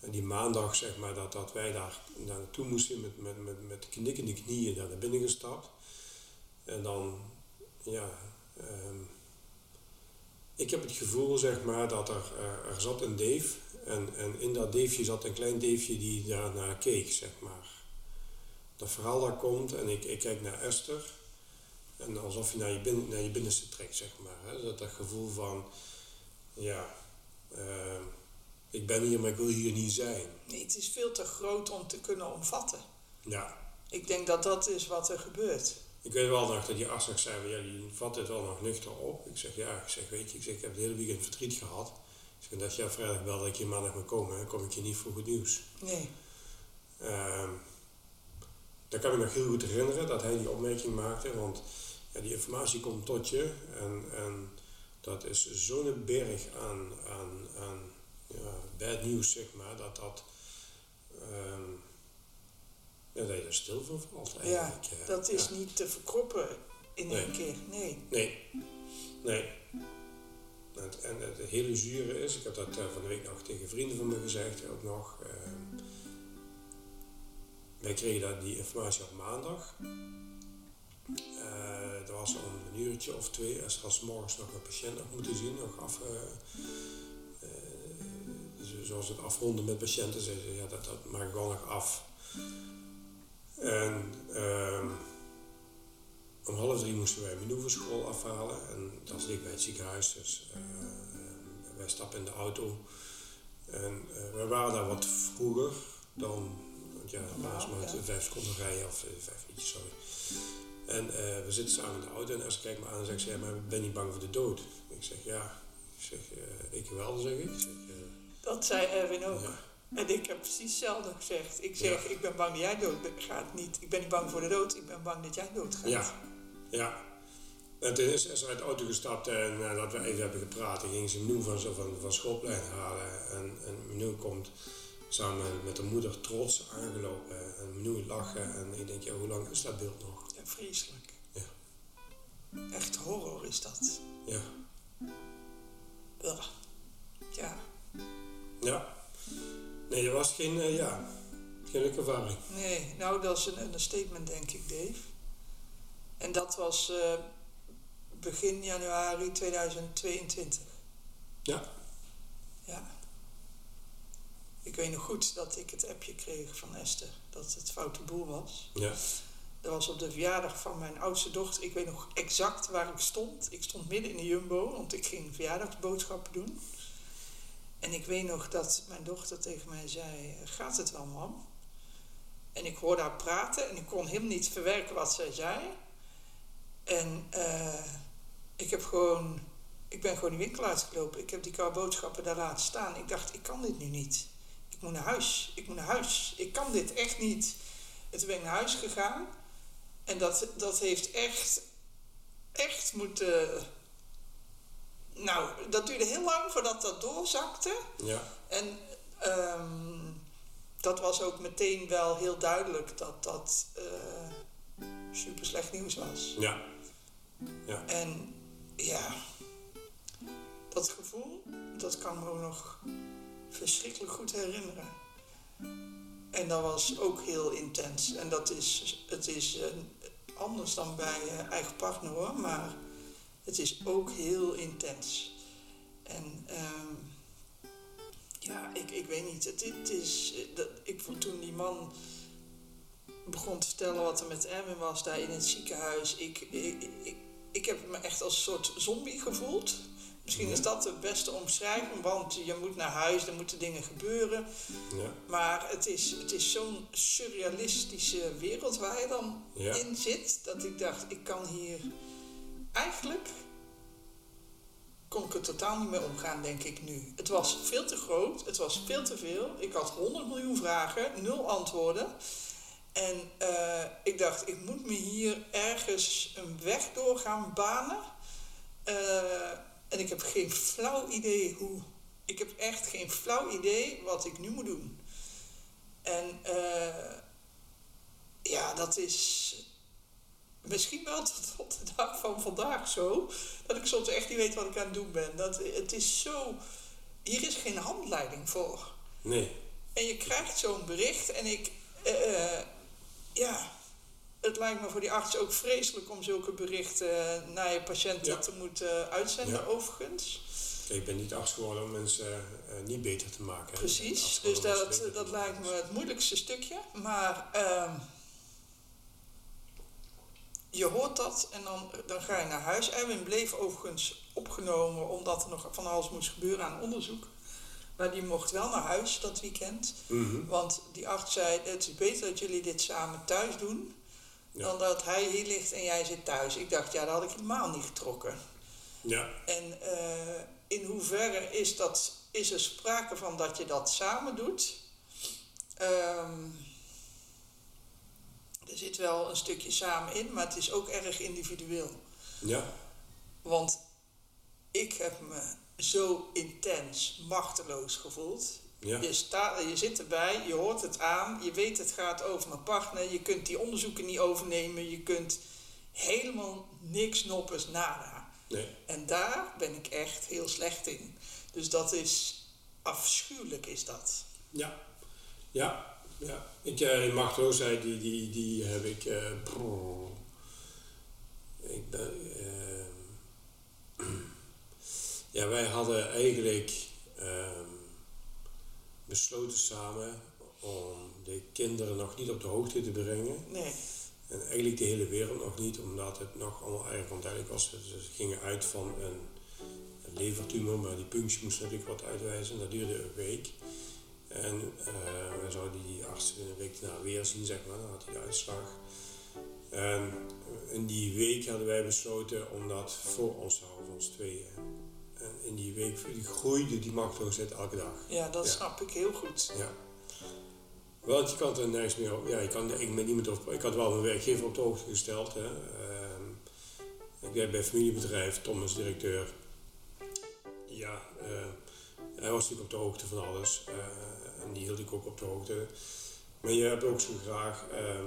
En die maandag, zeg maar, dat, dat wij daar naartoe moesten met, met, met, met knikkende knieën daar naar binnen gestapt. En dan, ja, ehm, ik heb het gevoel, zeg maar, dat er, er, er zat een deef. En, en in dat deefje zat een klein deefje die daarnaar keek, zeg maar. Dat verhaal daar komt en ik, ik kijk naar Esther. En alsof je naar je, binnen, naar je binnenste trekt, zeg maar. Hè? Dat, dat gevoel van, ja, ehm, ik ben hier, maar ik wil hier niet zijn. Nee, het is veel te groot om te kunnen omvatten. Ja, Ik denk dat dat is wat er gebeurt. ik weet wel nog dat die arts nog zei, ja, die vat dit wel nog nuchter op. Ik zeg, ja, ik zeg, weet je, ik, zeg, ik heb het hele weekend verdriet gehad. Ik zeg, dat jij vrijdag belde dat ik hier maandag moet komen, dan kom ik je niet voor goed nieuws. Nee. Ehm dat kan ik me nog heel goed herinneren dat hij die opmerking maakte, want ja, die informatie komt tot je en, en dat is zo'n berg aan, aan, aan bad nieuws, zeg maar, dat dat, ja, dat je er stil van valt Ja, eigenlijk. eh. dat is Ja. niet te verkroppen in Nee. één keer. Nee. Nee, nee. En het, en het hele zure is, ik heb dat eh, van de week nog tegen vrienden van me gezegd, ook nog. ehm, wij kregen dat, die informatie op maandag. Eh er was om een uurtje of twee, als was morgens nog een patiënt nog moeten zien, nog af. eh, eh, zoals het afronden met patiënten, zeiden ze, ja, dat, dat maak ik wel nog af. En ehm, om half drie moesten wij manoeuvreschool afhalen en dat is dicht bij het ziekenhuis. Dus eh, wij stappen in de auto en eh, we waren daar wat vroeger dan, want ja, was maar ja. vijf seconden rijden of eh, vijf minuutjes, sorry. En eh, we zitten samen in de auto en als kijkt me aan en zegt ze, ja, maar ben je bang voor de dood? Ik zeg, ja. Ik zeg, eh, ik wel, zeg ik. ik zeg, eh, Dat zei Erwin ook. ja. En ik heb precies hetzelfde gezegd. Ik zeg, ik ben bang dat jij dood gaat. Niet, ik ben niet bang voor de dood, ik ben bang dat jij dood gaat. Ja, ja. En toen is ze uit de auto gestapt en nadat we even hebben gepraat, ging ze Menu van, zo van, van schoolplein halen. En, en Menu komt samen met de moeder trots aangelopen en Menu lachen. En ik denk, ja, hoe lang is dat beeld nog? Ja, vreselijk. Ja. Echt horror is dat. Ja. Ja. Ja. Nee, dat was geen, eh, ja, geen leuke ervaring. Nee, nou dat is een understatement denk ik, Dave. En dat was eh, begin januari 2022. Ja. Ja. Ik weet nog goed dat ik het appje kreeg van Esther dat het foute boel was. Ja, Dat was op de verjaardag van mijn oudste dochter. Ik weet nog exact waar ik stond. Ik stond midden in de jumbo, want ik ging verjaardagsboodschappen doen. En ik weet nog dat mijn dochter tegen mij zei, gaat het wel mam? En ik hoorde haar praten en ik kon helemaal niet verwerken wat zij zei. En eh, ik heb gewoon, ik ben gewoon die winkel uitgelopen. Ik heb die koude boodschappen daar laten staan. Ik dacht, ik kan dit nu niet. Ik moet naar huis. Ik moet naar huis. Ik kan dit echt niet. En toen ben ik naar huis gegaan. En dat, dat heeft echt, echt moeten... Nou, dat duurde heel lang voordat dat doorzakte. ja, En ehm, dat was ook meteen wel heel duidelijk dat dat eh, super slecht nieuws was. ja, En ja, dat gevoel, dat kan me ook nog verschrikkelijk goed herinneren. En dat was ook heel intens. En dat is, het is eh, anders dan bij eh, eigen partner hoor, maar het is ook heel intens. En ehm, ja, ik, ik weet niet, het, het is, eh, dat, ik vond toen die man begon te vertellen wat er met Erwin was daar in het ziekenhuis. Ik, ik, ik, ik heb me echt als een soort zombie gevoeld. Misschien is Ja. dat de beste omschrijving, want je moet naar huis, er moeten dingen gebeuren. ja, Maar het is, het is zo'n surrealistische wereld waar je dan ja, in zit, dat ik dacht, ik kan hier eigenlijk kon ik er totaal niet mee omgaan, denk ik nu. Het was veel te groot, het was veel te veel. Ik had 100 miljoen vragen, nul antwoorden. En eh, ik dacht, ik moet me hier ergens een weg door gaan banen. Eh, en ik heb geen flauw idee hoe. Ik heb echt geen flauw idee wat ik nu moet doen. En eh, ja, dat is. Misschien wel tot [LAUGHS] op de dag van vandaag zo, dat ik soms echt niet weet wat ik aan het doen ben. Dat, het is zo, hier is geen handleiding voor. Nee. En je krijgt zo'n bericht en ik, eh, eh, ja, het lijkt me voor die arts ook vreselijk om zulke berichten naar je patiënten Ja. te moeten uitzenden, Ja. overigens. Ik ben niet arts geworden om mensen eh, niet beter te maken. Precies, dus dat, dat lijkt me het moeilijkste stukje. Maar ehm, je hoort dat en dan, dan ga je naar huis. Erwin bleef overigens opgenomen omdat er nog van alles moest gebeuren aan onderzoek. Maar die mocht wel naar huis dat weekend. Mhm. Want die arts zei, het is beter dat jullie dit samen thuis doen... Ja. dan dat hij hier ligt en jij zit thuis. Ik dacht, ja, dat had ik helemaal niet getrokken. Ja, En eh, in hoeverre is, dat, is er sprake van dat je dat samen doet? Ehm, er zit wel een stukje samen in, maar het is ook erg individueel. ja, Want ik heb me zo intens machteloos gevoeld. ja. Je, sta, je zit erbij, je hoort het aan, je weet het gaat over mijn partner, je kunt die onderzoeken niet overnemen, je kunt helemaal niks noppers nada. Nee. En daar ben ik echt heel slecht in. Dus dat is afschuwelijk, is dat. Ja, ja, ja. Ik, die machteloosheid, die, die, die heb ik. eh, brrr. ik ben. eh, [CLEARS THROAT] ja, wij hadden eigenlijk ehm, besloten samen om de kinderen nog niet op de hoogte te brengen. Nee, En eigenlijk de hele wereld nog niet, omdat het nog allemaal erg onduidelijk was. Ze ze gingen uit van een, een levertumor, maar die punctie moest natuurlijk wat uitwijzen. Dat duurde een week. En eh we zouden die arts een week daarna weer zien, zeg maar. Dan had hij de uitslag. En in die week hadden wij besloten om dat voor ons te houden, ons tweeën. En in die week groeide die machteloosheid elke dag. ja, dat Ja. snap ik heel goed. Ja. Want je kan er nergens meer op. Ja, je kan ik met niemand over. Ik had wel mijn werkgever op de hoogte gesteld. Hè. Ehm, ik werk bij familiebedrijf, Tom is directeur. Ja, eh, hij was natuurlijk op de hoogte van alles. eh, en die hield ik ook op de hoogte. Maar je hebt ook zo graag, ehm,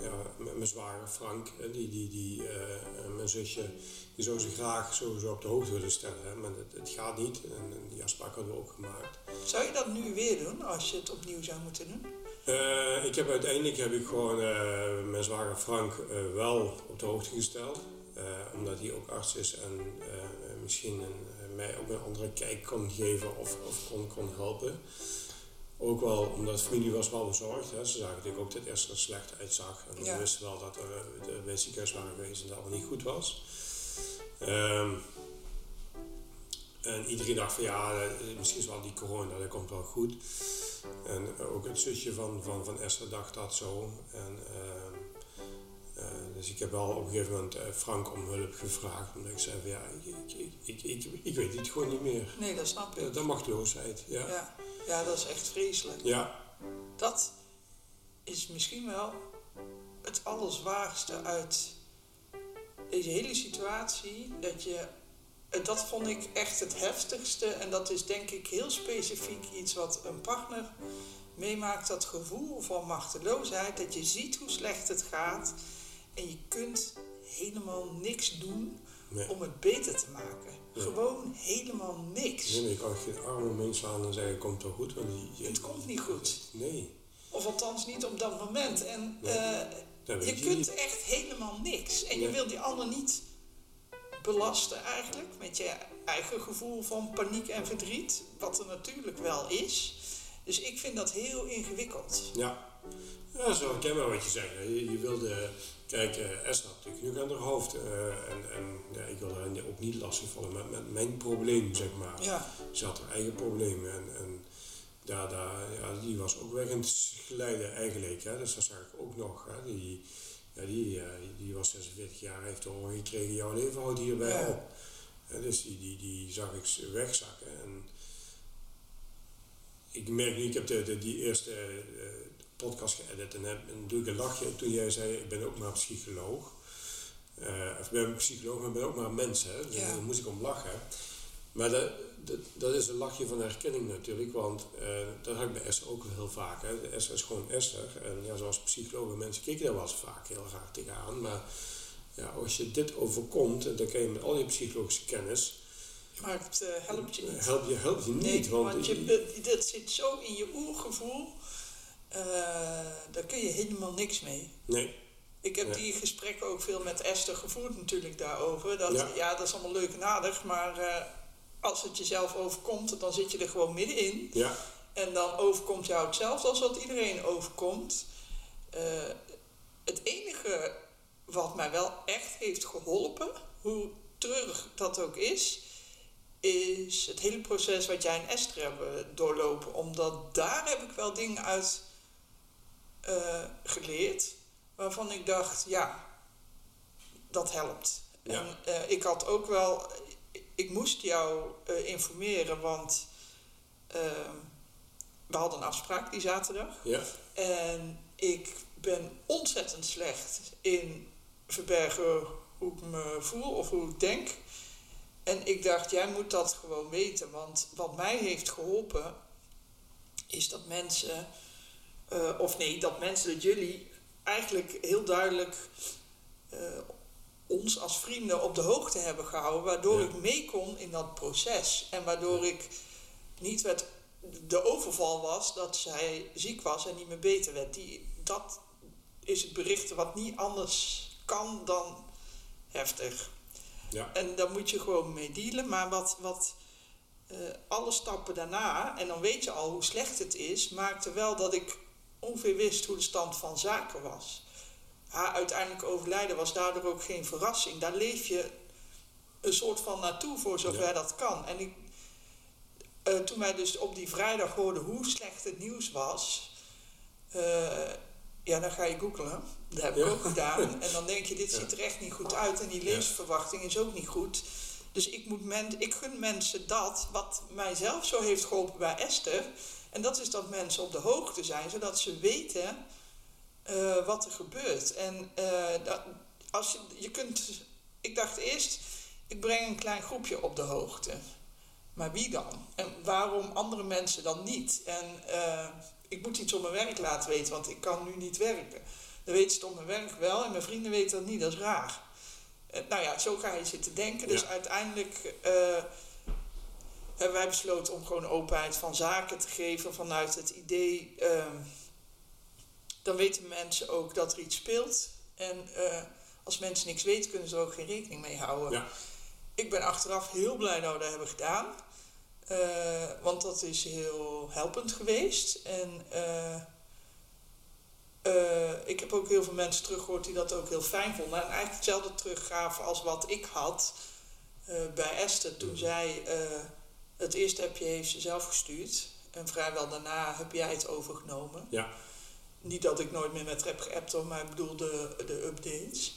ja, mijn zwager Frank, die, die, die, eh, en mijn zusje, die zou ze graag sowieso op de hoogte willen stellen. Hè. Maar het, het gaat niet. En, en die afspraak hadden we ook gemaakt. Zou je dat nu weer doen, als je het opnieuw zou moeten doen? Eh, ik heb uiteindelijk heb ik gewoon eh, mijn zwager Frank eh, wel op de hoogte gesteld. Eh, omdat hij ook arts is en eh, misschien een, eh, mij ook een andere kijk kon geven of, of kon, kon helpen. Ook wel omdat de familie was wel bezorgd. Hè. Ze zagen natuurlijk ook dat Esther er slecht uitzag. En Ja. we wisten wel dat er eh, de- bij het ziekenhuis waren geweest en dat het niet goed was. Ehm, en iedereen dacht van ja, eh, misschien is wel die corona, dat komt wel goed. En ook het zusje van, van, van Esther dacht dat zo. En, ehm, eh, dus ik heb wel op een gegeven moment eh, Frank om hulp gevraagd. Omdat ik zei van ja, ik, ik, ik, ik, weet het gewoon niet meer. Nee, dat snap Ja, ik. dat machteloosheid, ja. Ja, ja dat is echt vreselijk. Ja, Dat is misschien wel het allerzwaarste uit deze hele situatie. Dat je, eh, dat vond ik echt het heftigste. En dat is denk ik heel specifiek iets wat een partner meemaakt. Dat gevoel van machteloosheid. Dat je ziet hoe slecht het gaat. En je kunt helemaal niks doen nee. om het beter te maken. Gewoon helemaal niks. nee, je kan geen arm omheen slaan en zeggen komt wel goed. Want je, Het komt niet goed. Nee, Of althans niet op dat moment. En eh, dat je je kunt niet. echt helemaal niks. En je Nee. wil die ander niet belasten eigenlijk met je eigen gevoel van paniek en verdriet. Wat er natuurlijk wel is. Dus ik vind dat heel ingewikkeld. Ja, ja dat is wel herkenbaar wat je zegt. Je, je wilde, kijk, eh Esther had natuurlijk genoeg aan haar hoofd. eh, en en ja, ik wil haar ook niet lastigvallen met, met mijn probleem, zeg maar. Ja, Ze had haar eigen problemen en, en daar, daar, ja, die was ook weg aan het glijden eigenlijk. Hè. Dus dat zag ik ook nog. Hè. Die, ja, die, eh, die was 46 jaar, heeft horen gekregen, jouw leven houdt hierbij Ja. op. Hè, dus die, die, die zag ik wegzakken. En ik merk nu, ik heb de, de, die eerste podcast geëdit en, heb, en doe ik een lachje toen jij zei, ik ben ook maar psycholoog. Eh, of ik ben psycholoog, maar ik ben ook maar een mens. Hè. Dus Ja. Daar moest ik om lachen. Maar dat, dat, dat is een lachje van herkenning natuurlijk, want eh, dat had ik bij Esther ook heel vaak. Hè. Esther is gewoon Esther. En ja, zoals psychologen, mensen keken daar wel eens vaak heel raar tegenaan. Maar ja, als je dit overkomt, en dan kan je met al je psychologische kennis, Maar het eh, helpt je niet. help je, niet. Nee, want, want je, dat zit zo in je oergevoel. Eh daar kun je helemaal niks mee. nee, Ik heb Ja. die gesprekken ook veel met Esther gevoerd natuurlijk daarover. Dat, ja. Ja. dat is allemaal leuk en aardig, maar eh, als het jezelf overkomt, dan zit je er gewoon middenin. ja, En dan overkomt jou hetzelfde als wat iedereen overkomt. Eh, het enige wat mij wel echt heeft geholpen, hoe treurig dat ook is, is het hele proces wat jij en Esther hebben doorlopen. Omdat daar heb ik wel dingen uit eh, geleerd waarvan ik dacht, ja, dat helpt. Ja. En eh, ik had ook wel, ik moest jou eh, informeren, want ehm, we hadden een afspraak die zaterdag. ja, En ik ben ontzettend slecht in verbergen hoe ik me voel of hoe ik denk. En ik dacht, jij moet dat gewoon weten. Want wat mij heeft geholpen, is dat mensen, eh, of nee, dat mensen, dat jullie eigenlijk heel duidelijk eh, ons als vrienden op de hoogte hebben gehouden. Waardoor Ja. ik mee kon in dat proces. En waardoor ik niet werd de overval was dat zij ziek was en niet meer beter werd. Die, dat is het bericht wat niet anders kan dan heftig. ja, En daar moet je gewoon mee dealen. Maar wat, wat eh, alle stappen daarna, en dan weet je al hoe slecht het is, maakte wel dat ik ongeveer wist hoe de stand van zaken was. Haar uiteindelijk overlijden was daardoor ook geen verrassing. Daar leef je een soort van naartoe voor zover Ja. dat kan. En ik, eh, toen wij dus op die vrijdag hoorden hoe slecht het nieuws was, eh, ja, dan ga je googlen. Dat heb ik Ja. ook gedaan. [LAUGHS] En dan denk je, dit Ja. ziet er echt niet goed uit. En die Ja. leesverwachting is ook niet goed. Dus ik, moet men, ik gun mensen dat wat mijzelf zo heeft geholpen bij Esther. En dat is dat mensen op de hoogte zijn, zodat ze weten eh, wat er gebeurt. En eh, dat, als je, je kunt. Ik dacht eerst, ik breng een klein groepje op de hoogte. Maar wie dan? En waarom andere mensen dan niet? En eh, ik moet iets op mijn werk laten weten, want ik kan nu niet werken. Dan weten ze het op mijn werk wel en mijn vrienden weten dat niet, dat is raar. Nou ja, zo ga je zitten denken. Dus Ja. uiteindelijk hebben wij besloten om gewoon openheid van zaken te geven vanuit het idee. ehm, dan weten mensen ook dat er iets speelt. En eh, als mensen niks weten, kunnen ze er ook geen rekening mee houden. Ja. Ik ben achteraf heel blij dat we dat hebben gedaan. Eh, want dat is heel helpend geweest. En eh, ik heb ook heel veel mensen teruggehoord die dat ook heel fijn vonden. En eigenlijk hetzelfde teruggaven als wat ik had bij Esther. Toen zij het eerste appje heeft ze zelf gestuurd. En vrijwel daarna heb jij het overgenomen. Ja. Niet dat ik nooit meer met heb geappt hoor, maar ik bedoel de, de updates.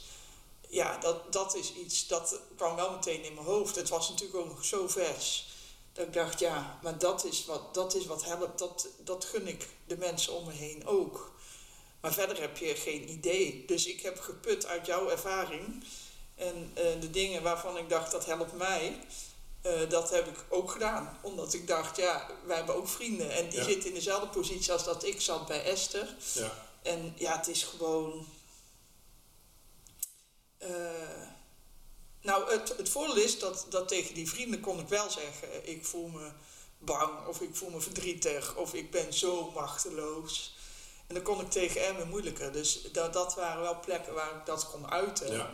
Ja, dat, dat is iets, dat kwam wel meteen in mijn hoofd. Het was natuurlijk ook nog zo vers. Dat ik dacht, ja, maar dat is wat, dat is wat helpt. Dat, dat gun ik de mensen om me heen ook. Maar verder heb je geen idee. Dus ik heb geput uit jouw ervaring. En eh, de dingen waarvan ik dacht, dat helpt mij. Eh, dat heb ik ook gedaan. Omdat ik dacht, ja, wij hebben ook vrienden. En die Ja. zitten in dezelfde positie als dat ik zat bij Esther. ja, En ja, het is gewoon. eh, nou, het, het voordeel is dat, dat tegen die vrienden kon ik wel zeggen: ik voel me bang, of ik voel me verdrietig, of ik ben zo machteloos. En dan kon ik tegen Erwin moeilijker. Dus dat, dat waren wel plekken waar ik dat kon uiten. ja,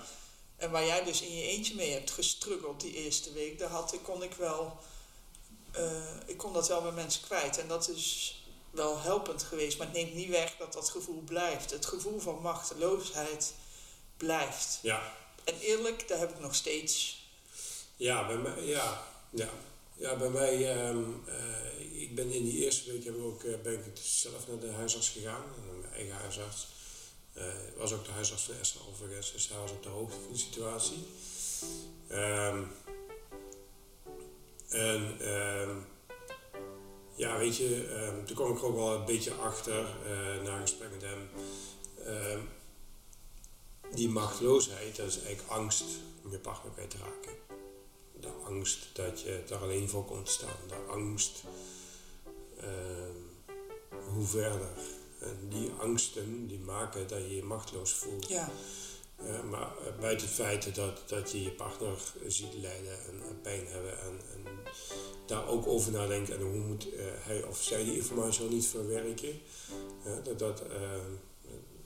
En waar jij dus in je eentje mee hebt gestruggeld die eerste week, daar had, ik- kon ik wel. eh, ik kon dat wel bij mensen kwijt. En dat is wel helpend geweest. Maar het neemt niet weg dat dat gevoel blijft. Het gevoel van machteloosheid blijft. ja. En eerlijk, daar heb ik nog steeds. Ja, bij mij, ja, ja. Ja, bij mij, ehm, eh, ik ben in die eerste week heb ik ook, eh, ben ik zelf naar de huisarts gegaan, naar mijn eigen huisarts. Eh was ook de huisarts van Esther overigens, dus hij was op de hoogte van de situatie. Ehm, en ehm, ja, weet je, ehm, toen kwam ik ook wel een beetje achter eh, na een gesprek met hem. Die machteloosheid, dat is eigenlijk angst om je partner kwijt te raken. De angst dat je daar alleen voor komt staan. De angst hoe verder. En die angsten die maken dat je je machteloos voelt. Ja, Eh, maar uh, buiten het feit dat, dat je je partner ziet lijden en, en pijn hebben en, en, daar ook over nadenken en hoe moet uh, hij of zij die informatie wel niet verwerken. dat, dat,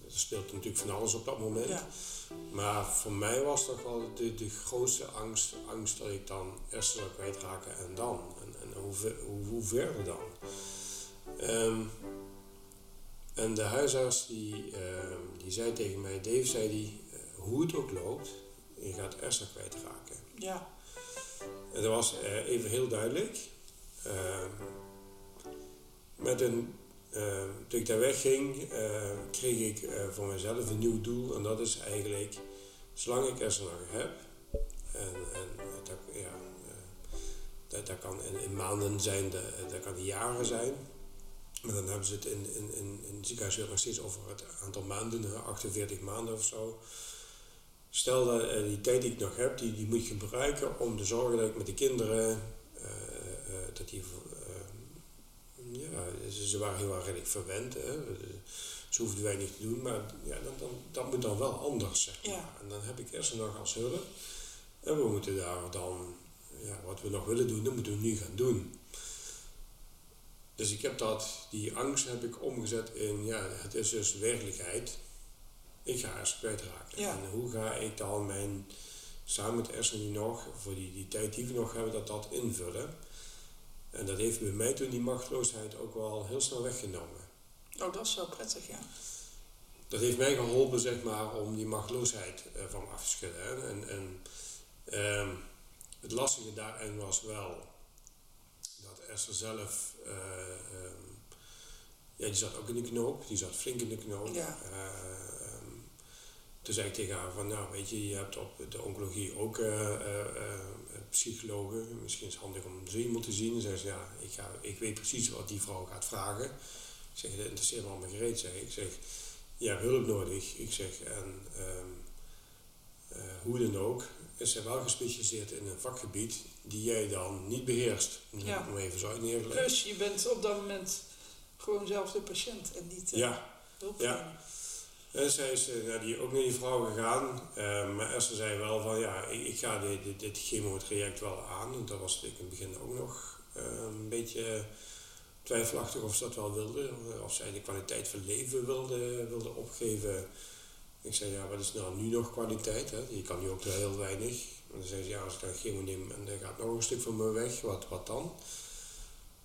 er speelt natuurlijk van alles op dat moment. Ja. Maar voor mij was toch wel de, de grootste angst, angst dat ik dan eerst zou kwijtraken en dan. En, en hoe, ver, hoe, hoe verder dan. Um, en de huisarts die, uh, die zei tegen mij, Dave zei die, uh, hoe het ook loopt, je gaat Esther kwijtraken. Ja. En dat was uh, even heel duidelijk. Ehm, met een, ehm, toen ik daar wegging, kreeg ik voor mezelf een nieuw doel. En dat is eigenlijk, zolang ik Esther nog heb, en, en dat, ja, dat, dat kan in, in maanden zijn, dat, dat kan in jaren zijn maar dan hebben ze het in, in, in, in het ziekenhuis nog steeds over het aantal maanden, 48 maanden of zo. Stel dat uh, die tijd die ik nog heb, die, die moet ik gebruiken om te zorgen dat ik met de kinderen, uh, uh, dat die, ja, ze, ze, waren heel erg redelijk verwend. Hè. Ze hoefden weinig te doen, maar ja, dan, dan, dat moet dan wel anders, zeg maar. Ja. En dan heb ik eerst nog als hulp. En we moeten daar dan, ja, wat we nog willen doen, dat moeten we nu gaan doen. Dus ik heb dat, die angst heb ik omgezet in, ja, het is dus werkelijkheid. Ik ga eens kwijtraken. Ja. En hoe ga ik dan mijn, samen met Ersen nu nog, voor die, die tijd die we nog hebben, dat dat invullen. En dat heeft bij mij toen die machteloosheid ook wel heel snel weggenomen. Oh, dat is wel prettig, ja. Dat heeft mij geholpen, zeg maar, om die machteloosheid uh, van me af te schudden. Hè. En, en uh, het lastige daarin was wel Esther zelf, uh, um, ja, die zat ook in de knoop, die zat flink in de knoop. Ja. Uh, um, toen zei ik tegen haar van, nou weet je, je hebt op de oncologie ook uh, psychologen, misschien is het handig om zo iemand te zien. Dan zei ze, ja, ik, ga, ik weet precies wat die vrouw gaat vragen. Ik zeg, dat interesseert me allemaal gereed, zeg ik. zeg, je hebt hulp nodig. Ik zeg, en um, hoe dan ook, is zij wel gespecialiseerd in een vakgebied die jij dan niet beheerst. Ja. Om even zo neerleggen. Plus je bent op dat moment gewoon zelf de patiënt en niet uh, ja. Ja. En zij is uh, nou, die ook naar die vrouw gegaan. Uh, maar Esther zei wel van ja, ik, ik ga dit, dit, dit chemotraject wel aan. En dat was ik in het begin ook nog een beetje twijfelachtig of ze dat wel wilde. Of zij de kwaliteit van leven wilde, wilde opgeven. Ik zei, ja, wat is nou nu nog kwaliteit? Hè? Je kan nu ook heel weinig. En dan zei ze, ja, als ik dan chemo neem en er gaat nog een stuk van me weg, wat, wat dan?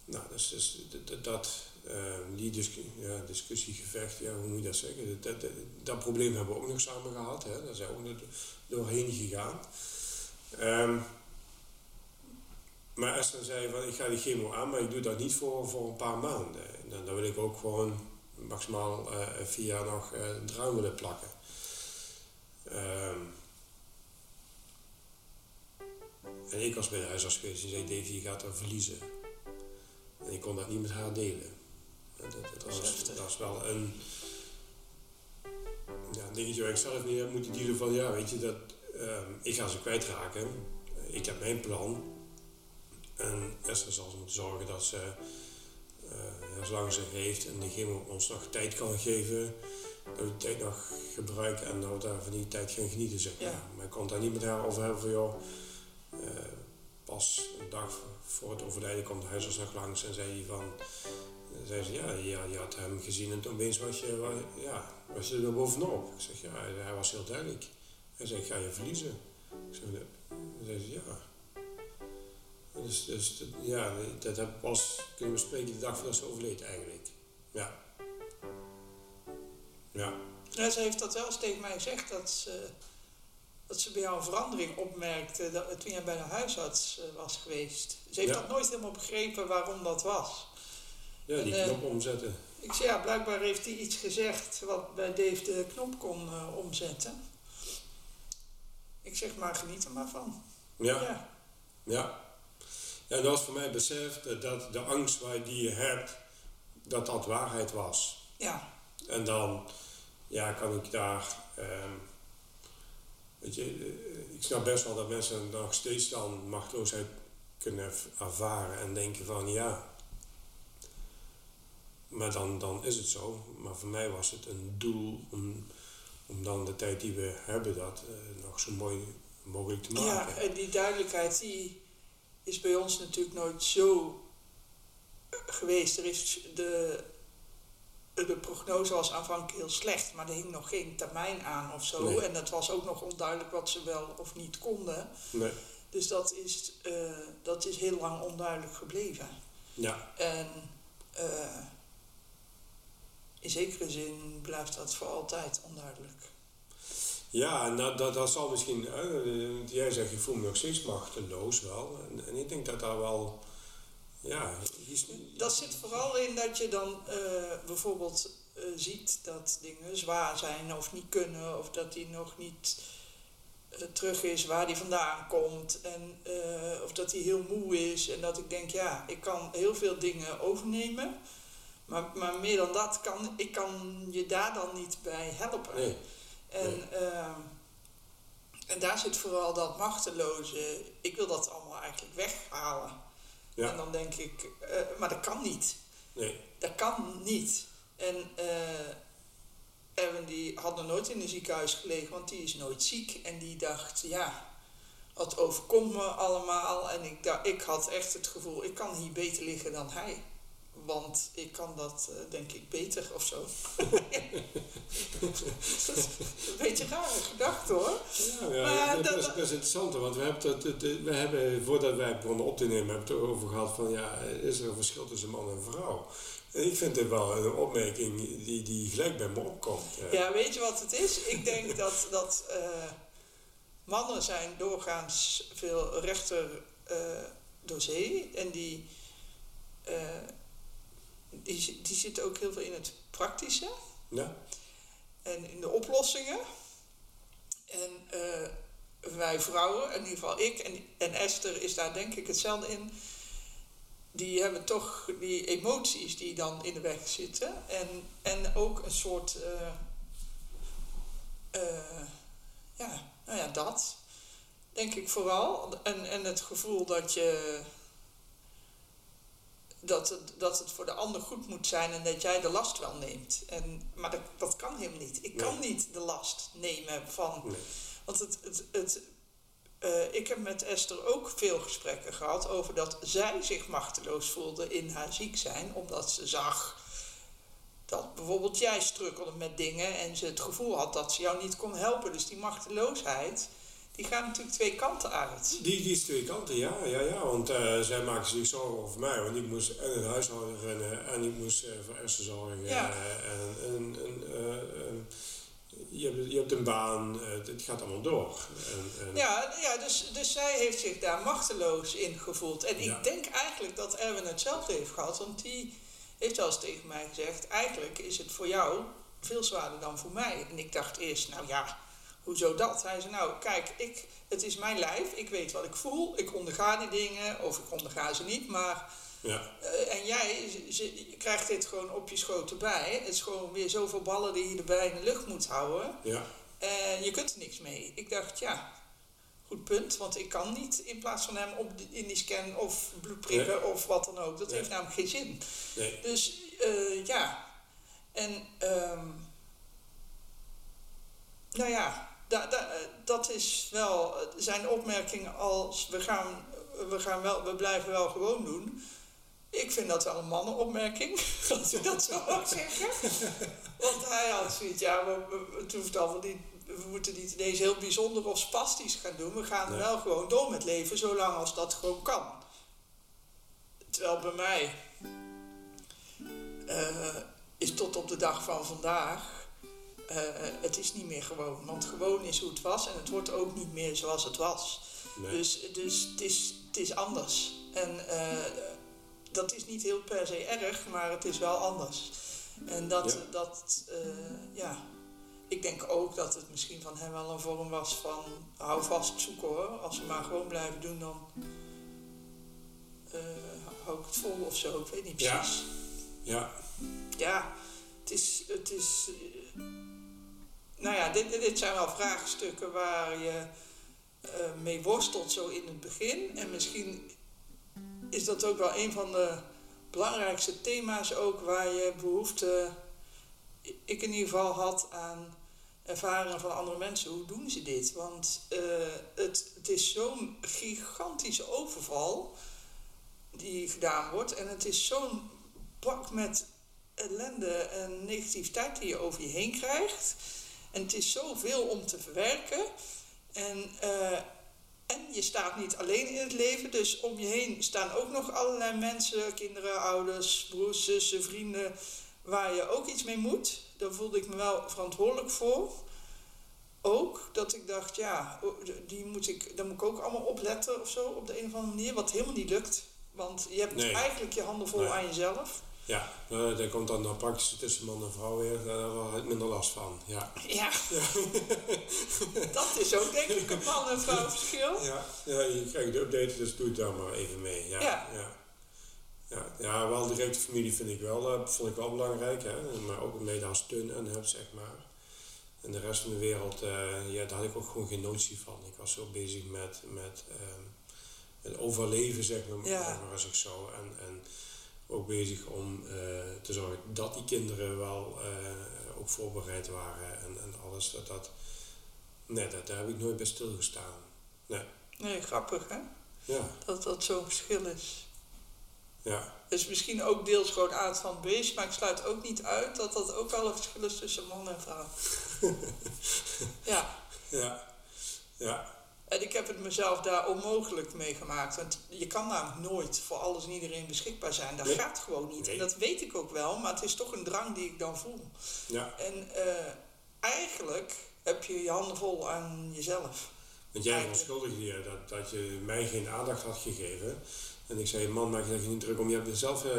Nou, dus, dus dat, dat uh, die discussie, ja, discussiegevecht, ja, hoe moet je dat zeggen? Dat, dat, probleem hebben we ook nog samen gehad. Hè? Daar zijn we ook doorheen gegaan. Um, maar Esther zei van, ik ga die chemo aan, maar ik doe dat niet voor, voor een paar maanden. Dan, dan wil ik ook gewoon maximaal uh, vier jaar nog uh, druim willen plakken. Um, en ik was bij de huisarts geweest en zei, Davy, je gaat er verliezen. En ik kon dat niet met haar delen. Dat, dat, dat, was, dat was wel een, ja, een dingetje waar ik zelf niet heb moeten dealen van, ja, weet je, dat, um, ik ga ze kwijtraken. Ik heb mijn plan. En Esther zal moeten zorgen dat ze, uh, zolang ze heeft en de chemo ons nog tijd kan geven, dat we die tijd nog gebruiken en dat we daar van die tijd gaan genieten, zeg maar. Ja. Maar ik kon daar niet met haar over hebben van, joh, uh, pas een dag voor het overlijden kwam de huisarts nog langs en zei hij van, zei ze, ja, ja, je had hem gezien en toen opeens was je, ja, was je er bovenop. Ik zeg, ja, hij was heel duidelijk. Hij zei, ik ga je verliezen. Ik zeg, zei ze, ja. Dus, dus ja, dat heb ik pas kunnen bespreken de dag voordat ze overleed eigenlijk. Ja. Ja. Ja, ze heeft dat wel eens tegen mij gezegd, dat ze, dat ze bij jou een verandering opmerkte dat, toen jij bij de huisarts uh, was geweest. Ze heeft Ja. dat nooit helemaal begrepen waarom dat was. Ja, die En, eh, knop omzetten. Ik zei, ja, blijkbaar heeft hij iets gezegd wat bij Dave de knop kon uh, omzetten. Ik zeg, maar geniet er maar van. Ja. ja. Ja. Ja, en dat was voor mij het besef dat, dat de angst waar die je hebt, dat dat waarheid was. ja. En dan ja, kan ik daar. ehm, weet je, eh, ik snap best wel dat mensen nog steeds dan machteloosheid kunnen ervaren en denken van ja. Maar dan, dan is het zo. Maar voor mij was het een doel om, om dan de tijd die we hebben dat eh, nog zo mooi mogelijk te Ja, maken. en die duidelijkheid die is bij ons natuurlijk nooit zo geweest. Er is de, de prognose was aanvankelijk heel slecht, maar er hing nog geen termijn aan of zo. Nee. En het was ook nog onduidelijk wat ze wel of niet konden. Nee. Dus dat is, eh, dat is heel lang onduidelijk gebleven. Ja, En eh, in zekere zin blijft dat voor altijd onduidelijk. ja en dat, dat, zal misschien, eh, jij zegt je voelt me nog steeds machteloos wel. En, en ik denk dat daar wel, ja, die- Dat zit vooral in dat je dan eh, bijvoorbeeld eh, ziet dat dingen zwaar zijn of niet kunnen, of dat die nog niet eh, terug is waar die vandaan komt, en, of dat hij heel moe is. En dat ik denk, ja, ik kan heel veel dingen overnemen, maar, maar meer dan dat kan ik kan je daar dan niet bij helpen. nee, En, ehm, en daar zit vooral dat machteloze. Ik wil dat allemaal eigenlijk weghalen. Ja. En dan denk ik, eh, maar dat kan niet. nee, Dat kan niet. En eh Erwin die had nog nooit in een ziekenhuis gelegen, want die is nooit ziek. En die dacht, ja, wat overkomt me allemaal. En ik, dacht, ik had echt het gevoel, ik kan hier beter liggen dan hij. Want ik kan dat, eh, denk ik, beter of zo. dat is [LAUGHS] een beetje rare gedachte hoor. Ja, ja Maar dat, dat- is, dat is interessant, want we hebben, het- we hebben voordat wij begonnen op te nemen, hebben we het over gehad van ja, is er een verschil tussen man en vrouw? En ik vind dit wel een opmerking die, die gelijk bij me opkomt. Ja, weet je wat het is? Ik denk [LAUGHS] dat, dat eh, mannen zijn doorgaans veel rechter eh, door zee. En die, die, zi- die zitten ook heel veel in het praktische Ja? en in de oplossingen. En eh, wij vrouwen, in ieder geval ik en, en Esther is daar denk ik hetzelfde in. Die hebben toch die emoties die dan in de weg zitten. En, en ook een soort. eh, eh, ja, nou ja, dat. Denk ik vooral. En, en het gevoel dat je. Dat het, dat het voor de ander goed moet zijn en dat jij de last wel neemt. En, maar dat, dat kan helemaal niet. Ik kan niet de last nemen van Nee. want het, het, het, eh, ik heb met Esther ook veel gesprekken gehad over dat zij zich machteloos voelde in haar ziek zijn, omdat ze zag dat bijvoorbeeld jij strukkelde met dingen en ze het gevoel had dat ze jou niet kon helpen. Dus die machteloosheid, die gaat natuurlijk twee kanten uit. Die, die is twee kanten, ja, ja, ja. Want eh, zij maakte zich zorgen over mij. Want ik moest en het huishouden rennen en ik moest eh, voor Esther zorgen. Ja. eh, en, en, en, je, hebt, je hebt een baan, het gaat allemaal door. En, en, Ja, ja dus, dus zij heeft zich daar machteloos in gevoeld. En Ja. ik denk eigenlijk dat Erwin hetzelfde heeft gehad, want die heeft wel eens tegen mij gezegd: eigenlijk is het voor jou veel zwaarder dan voor mij. En ik dacht eerst, nou ja, hoezo dat? Hij zei: Nou, kijk, ik, het is mijn lijf, ik weet wat ik voel, ik onderga die dingen, of ik onderga ze niet, maar. ja, eh, en jij ze- je krijgt dit gewoon op je schoot erbij. Het is gewoon weer zoveel ballen die je erbij in de lucht moet houden. ja, En je kunt er niks mee. Ik dacht, ja, goed punt. Want ik kan niet in plaats van hem op in die scan of bloed prikken of wat dan ook. Dat Nee. heeft namelijk geen zin. nee, Dus eh, ja. En ehm, nou ja, da, da, eh, dat is wel eh, zijn opmerking als we gaan, we gaan wel, we blijven wel gewoon doen. Ik vind dat wel een mannenopmerking, [LAUGHS] als ik dat zo mag zeggen. Want hij had zoiets, ja, we, we, het hoeft allemaal niet, we moeten niet ineens heel bijzonder of spastisch gaan doen. We gaan Nee. wel gewoon door met leven, zolang als dat gewoon kan. Terwijl bij mij eh, is tot op de dag van vandaag, eh, het is niet meer gewoon. Want gewoon is hoe het was en het wordt ook niet meer zoals het was. nee. Dus, dus het, is, het is anders. En eh, dat is niet heel per se erg, maar het is wel anders. En dat, Ja. dat eh, ja, ik denk ook dat het misschien van hem wel een vorm was van hou vast zoeken hoor. Als we maar gewoon blijven doen, dan hou ik het vol of zo. Ik weet niet Ja. precies. ja, Ja, het is. Het is nou ja, dit, dit zijn wel vraagstukken waar je eh, mee worstelt zo in het begin. En misschien is dat ook wel een van de belangrijkste thema's ook waar je behoefte, ik in ieder geval had aan ervaringen van andere mensen, hoe doen ze dit? Want eh, het, het is zo'n gigantische overval die gedaan wordt. En het is zo'n bak met ellende en negativiteit die je over je heen krijgt. En het is zoveel om te verwerken. En, eh, en je staat niet alleen in het leven, dus om je heen staan ook nog allerlei mensen, kinderen, ouders, broers, zussen, vrienden, waar je ook iets mee moet. Daar voelde ik me wel verantwoordelijk voor. Ook dat ik dacht, ja, die moet ik, daar moet ik ook allemaal opletten of zo op de een of andere manier, wat helemaal niet lukt. Want je hebt eigenlijk je handen vol aan jezelf. Ja, uh, daar komt dan de praktische tussen man en vrouw weer, daar hebben we minder last van. Ja, ja. [LAUGHS] dat is ook denk ik een man en vrouw verschil. Ja, ja je krijgt de update, dus doe het dan maar even mee. Ja, ja. ja. Ja, ja, wel directe familie vind ik wel, uh, vond ik wel belangrijk, hè? maar ook mede als steun en heb, zeg maar. En de rest van de wereld, uh, ja, daar had ik ook gewoon geen notie van. Ik was zo bezig met, met het overleven, zeg maar, ja. maar als ik zo. En, en ook bezig om uh, te zorgen dat die kinderen wel uh, ook voorbereid waren en, en alles. Dat, dat, nee, dat, daar heb ik nooit bij stilgestaan. Nee. Nee, grappig hè? Ja. Dat dat zo'n verschil is. Ja. Dus misschien ook deels gewoon aard van beest, maar ik sluit ook niet uit dat dat ook wel een verschil is tussen man en vrouw. [LAUGHS] ja. Ja. Ja. En ik heb het mezelf daar onmogelijk mee gemaakt. Want je kan namelijk nooit voor alles en iedereen beschikbaar zijn. Dat gaat gewoon niet. En dat weet ik ook wel, maar het is toch een drang die ik dan voel. Ja. En uh, eigenlijk heb je je handen vol aan jezelf. Want jij verontschuldigde je dat, dat je mij geen aandacht had gegeven. En ik zei, man, maak je je niet druk om, je hebt zelf uh,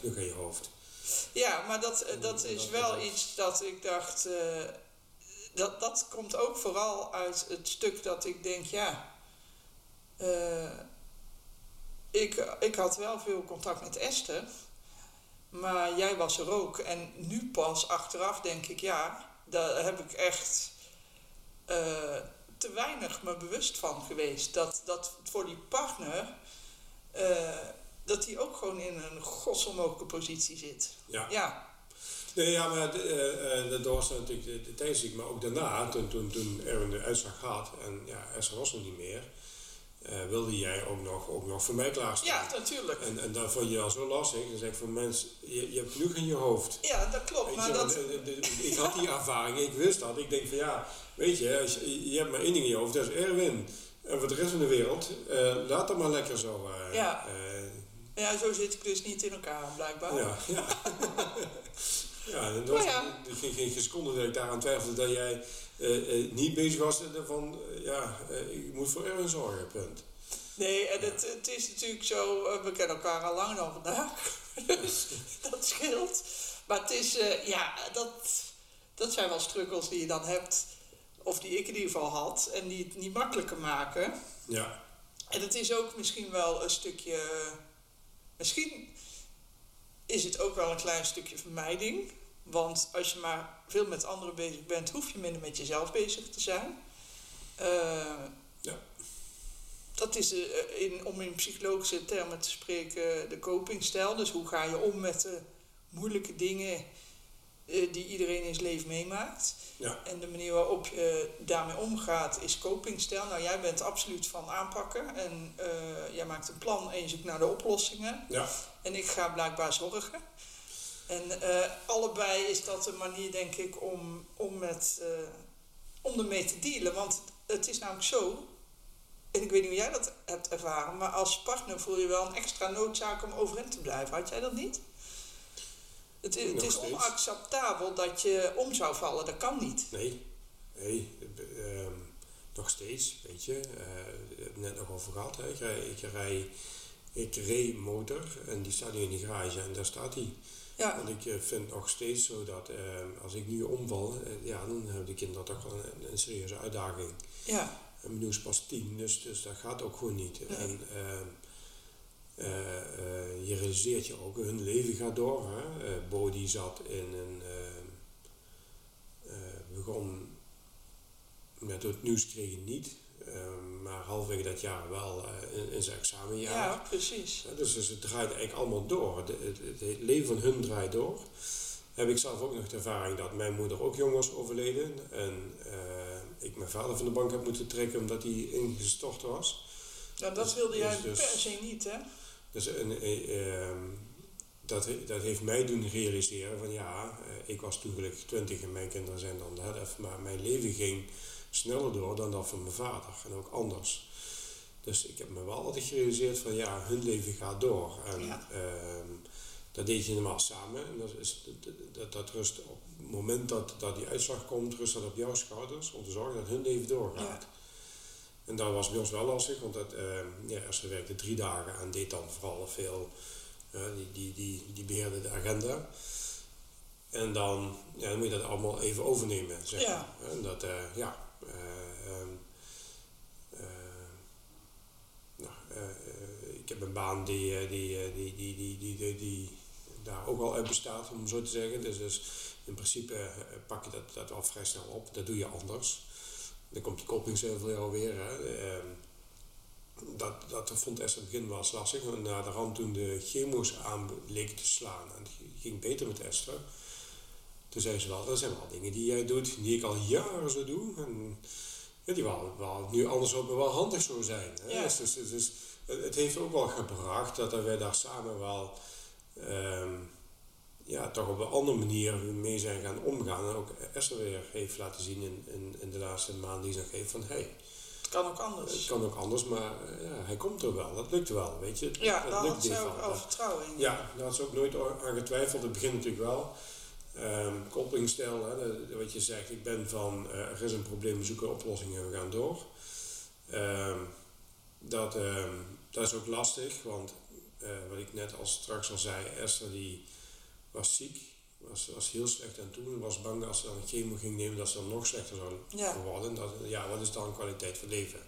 genoeg aan je hoofd. Ja, maar dat, dat is wel iets dat ik dacht dat, dat komt ook vooral uit het stuk dat ik denk, ja, uh, ik, ik had wel veel contact met Esther, maar jij was er ook. En nu pas achteraf denk ik, ja, daar heb ik echt uh, te weinig me bewust van geweest. Dat, dat voor die partner, uh, dat die ook gewoon in een godsonmogelijke positie zit. Ja. ja. Nee, ja, maar uh, dat was natuurlijk de, de tijdensziek, maar ook daarna, toen, toen, toen Erwin de uitslag had en ja, Esther was nog niet meer, uh, wilde jij ook nog, ook nog voor mij klaarstaan. Ja, natuurlijk. En, en dat vond je al zo lastig. Dan zeg ik van mensen, je, je hebt genoeg in je hoofd. Ja, dat klopt. maar dat... ik had die ervaring, ik wist dat. Ik denk van ja, weet je, als je, je hebt maar één ding in je hoofd, dat is Erwin. En voor de rest van de wereld, uh, laat dat maar lekker zo. ja. ja, zo zit ik dus niet in elkaar, blijkbaar. Ja, ja. [LAUGHS] Ja, en dat ja. geen, geen seconde dat ik daaraan twijfelde dat jij uh, uh, niet bezig was van, uh, ja, ik moet voor Erwin zorgen, punt. Nee, en het, het is natuurlijk zo, we kennen elkaar al lang dan vandaag, [LAUGHS] dus dat scheelt. Maar het is, ja, dat, dat zijn wel struggles die je dan hebt, of die ik in ieder geval had, en die het niet makkelijker maken. Ja. En het is ook misschien wel een stukje, misschien is het ook wel een klein stukje vermijding. Want als je maar veel met anderen bezig bent, hoef je minder met jezelf bezig te zijn. Uh, ja. Dat is, uh, in, om in psychologische termen te spreken, de copingstijl. Dus hoe ga je om met de moeilijke dingen uh, die iedereen in zijn leven meemaakt. Ja. En de manier waarop je daarmee omgaat is copingstijl. Nou, jij bent absoluut van aanpakken. En jij maakt een plan en je zoekt naar de oplossingen. Ja. En ik ga blijkbaar zorgen. En uh, allebei is dat een manier, denk ik, om, om, met, uh, om ermee te dealen. Want het is namelijk zo, en ik weet niet hoe jij dat hebt ervaren, maar als partner voel je wel een extra noodzaak om overeind te blijven. Had jij dat niet? Het, het is onacceptabel dat je om zou vallen, dat kan niet. Nee, nee. Uh, nog steeds, weet je. Uh, net nog over gehad. Hè. Ik, ik, rij, ik reed motor en die staat nu in de garage en daar staat hij. Ja. Want ik eh, vind nog steeds zo dat uh, als ik nu omval, uh, ja, dan hebben de kinderen toch wel een, een serieuze uitdaging. Ja. En nu is pas tien, dus, dus dat gaat ook gewoon niet. Nee. En je realiseert je ook, hun leven gaat door. Hè? Bodie zat in een. begon met het nieuws kreeg je niet. Um, maar halverwege dat jaar wel uh, in, in, zijn examenjaar. Ja, precies. Dus, dus het draait eigenlijk allemaal door. De, het, het, leven van hun draait door. heb ik zelf ook nog de ervaring dat mijn moeder ook jong was overleden. En uh, ik mijn vader van de bank heb moeten trekken omdat hij ingestort was. Ja, dat dus, wilde jij dus, per se niet, hè? Dus een, uh, dat, dat heeft mij doen realiseren van ja, uh, ik was toen gelukkig twintig en mijn kinderen zijn dan helft. Maar mijn leven ging sneller door dan dat van mijn vader en ook anders. Dus ik heb me wel altijd gerealiseerd van ja, hun leven gaat door. En ja. Ehm, dat deed je normaal samen. En dat, is, dat, dat, rust op het moment dat, dat die uitslag komt, rust dat op jouw schouders om te zorgen dat hun leven doorgaat. Ja. En dat was bij ons wel lastig, want dat, uh, ja, ze werkte drie dagen en deed dan vooral veel, uh, die, die, die, die beheerde de agenda. En dan, ja, dan moet je dat allemaal even overnemen. Zeg ja. En dat, uh, ja, ehm, nou, ik heb een baan die, die, die, die, die, die, die, die daar ook al uit bestaat, om zo te zeggen. Dus, dus in principe eh, pak je dat, dat al vrij snel op. Dat doe je anders. Dan komt die weer. Hè. Ehm, dat, dat vond Esther in het begin wel lastig. Na de rand toen de chemo's aan leken te slaan en het ging beter met Esther. Toen zei ze wel, dat zijn wel dingen die jij doet, die ik al jaren zo doe. En ja, die wel, wel nu anders ook wel handig zou zijn. Hè. Ja. Dus, dus, dus, het heeft ook wel gebracht dat wij daar samen wel um, ja, toch op een andere manier mee zijn gaan omgaan. En ook Esther weer heeft laten zien in, in, in de laatste maanden die ze geeft van hey, het kan ook anders. Het kan ook anders, maar ja, hij komt er wel. Dat lukt wel, weet je. Ja, dat daar lukt had ze ook al vertrouwen in. Ja, daar had ze ook nooit aan getwijfeld. Het begint natuurlijk wel. Um, koppelingstijl, hè, wat je zegt, ik ben van uh, er is een probleem, we zoeken oplossingen en we gaan door. Um, dat, um, dat is ook lastig, want uh, wat ik net al straks al zei, Esther die was ziek, was, was heel slecht aan toe en was bang als ze dan een chemo ging nemen dat ze dan nog slechter zou ja. worden. Dat, ja, wat is dan kwaliteit van leven?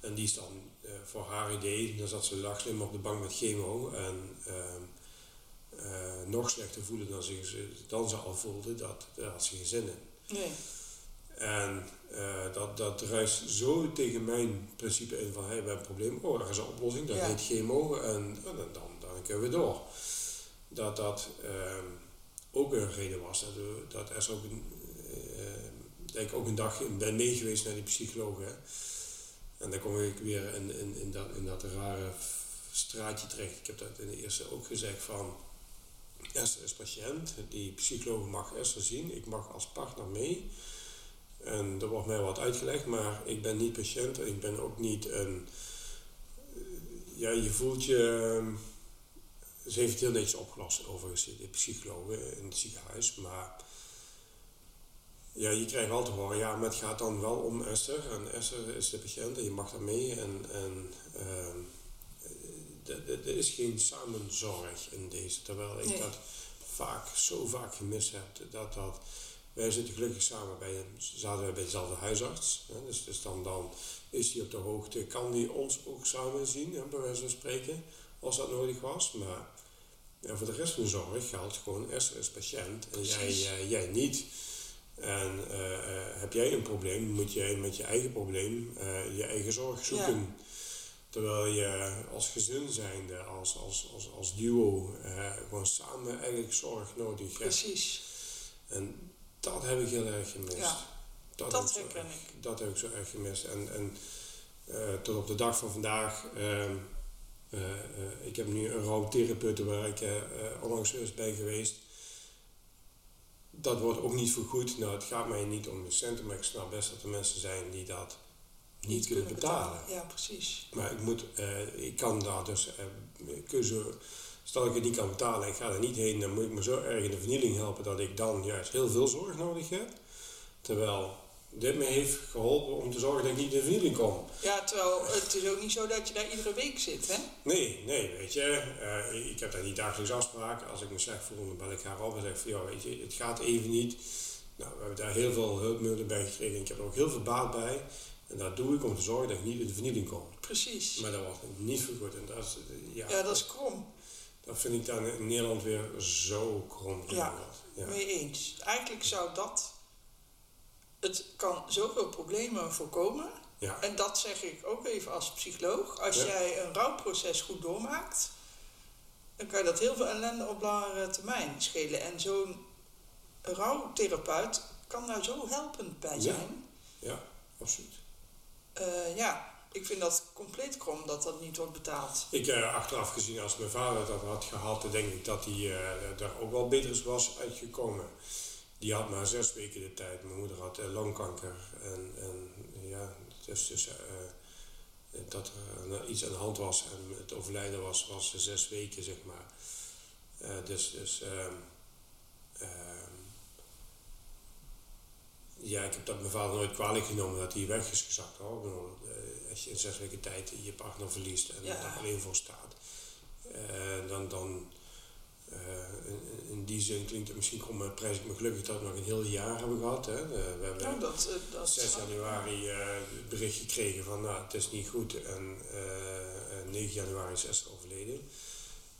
En die is dan uh, voor haar idee, dan zat ze lachlim op de bank met chemo en nog slechter voelen dan ze, dan ze al voelde, dat, daar had ze geen zin in. Nee. En uh, dat, dat ruist zo tegen mijn principe in van hey, we hebben een probleem, oh, er is een oplossing, dat heet chemo en, dan, dan, dan kunnen we door. Dat dat uh, ook een reden was, dat, dat er ook een, uh, dat ik ook een dag ben mee geweest naar die psycholoog. Hè. En dan kom ik weer in, in, in, dat, in dat rare straatje terecht. Ik heb dat in de eerste ook gezegd van, Esther is patiënt, die psycholoog mag Esther zien, ik mag als partner mee. En er wordt mij wat uitgelegd, maar ik ben niet patiënt en ik ben ook niet een. Ja, je voelt je. Ze heeft heel netjes opgelost, overigens, de psychologen in het ziekenhuis. Maar ja, je krijgt altijd te horen, ja, maar het gaat dan wel om Esther. En Esther is de patiënt en je mag daar mee. En, en uh, er is geen samenzorg in deze. Terwijl ik dat vaak, zo vaak gemist heb. Dat dat wij zitten gelukkig samen bij, zaten wij bij dezelfde huisarts. Hè, dus, dus dan, dan is hij op de hoogte, kan hij ons ook samen zien, hè, bij wijze van spreken, als dat nodig was. Maar ja, voor de rest van de zorg geldt gewoon, Esther is patiënt en jij, jij niet. En uh, uh, heb jij een probleem, moet jij met je eigen probleem je eigen zorg zoeken. Terwijl je als gezin zijnde, als, als, als, als duo, gewoon samen eigenlijk zorg nodig hebt. Precies. En dat heb ik heel erg gemist. Ja, dat, dat herken ik. Dat heb ik zo erg gemist. En, en uh, tot op de dag van vandaag, uh, uh, ik heb nu een rouwtherapeut waar ik onlangs eens bij geweest. Dat wordt ook niet vergoed. Nou, het gaat mij niet om de centen, maar ik snap best dat er mensen zijn die dat niet, kunnen, betalen. Ja, precies. Maar ik, moet, ik kan daar dus keuze Stel ik het niet kan betalen, ik ga er niet heen, dan moet ik me zo erg in de vernieling helpen dat ik dan juist heel veel zorg nodig heb. Terwijl dit me heeft geholpen om te zorgen dat ik niet in de vernieling kom. Ja, terwijl het is ook niet zo dat je daar iedere week zit, hè? Nee, nee, weet je. Uh, ik heb daar niet dagelijks afspraken. Als ik me slecht voel, dan bel ik haar op en zeg van, ja, weet je, het gaat even niet. Nou, we hebben daar heel veel hulpmiddelen bij gekregen. Ik heb er ook heel veel baat bij. En dat doe ik om te zorgen dat ik niet in de vernieling kom. Precies. Maar dat wordt niet vergoed. En dat is, ja, ja, dat is krom. Dat vind ik dan in Nederland weer zo krom. Ja, ja, mee eens. Eigenlijk zou dat... Het kan zoveel problemen voorkomen. Ja. En dat zeg ik ook even als psycholoog. Als jij een rouwproces goed doormaakt... dan kan je dat heel veel ellende op langere termijn schelen. En zo'n rouwtherapeut kan daar zo helpend bij Ja. zijn. Ja, absoluut. Eh, ja, ik vind dat compleet krom dat dat niet wordt betaald. Ik, eh, achteraf gezien, als mijn vader dat had gehad, denk ik dat hij eh, daar ook wel beter was uitgekomen. Die had maar zes weken de tijd. Mijn moeder had longkanker. En, en ja, dus, dus dat er iets aan de hand was en het overlijden was, was zes weken, zeg maar. Dus, dus ehm, ja, ik heb dat mijn vader nooit kwalijk genomen dat hij weg is gezakt. Hoor. Bedoel, eh, als je in zes weken tijd je partner verliest en Ja. er alleen voor staat, eh, dan, dan eh, in, in die zin klinkt het misschien kom, prijs ik me gelukkig dat we nog een heel jaar hebben gehad. Hè. We hebben Nou, dat, dat 6 januari het bericht gekregen van nou, het is niet goed en eh, eh, 9 januari is Esther overleden.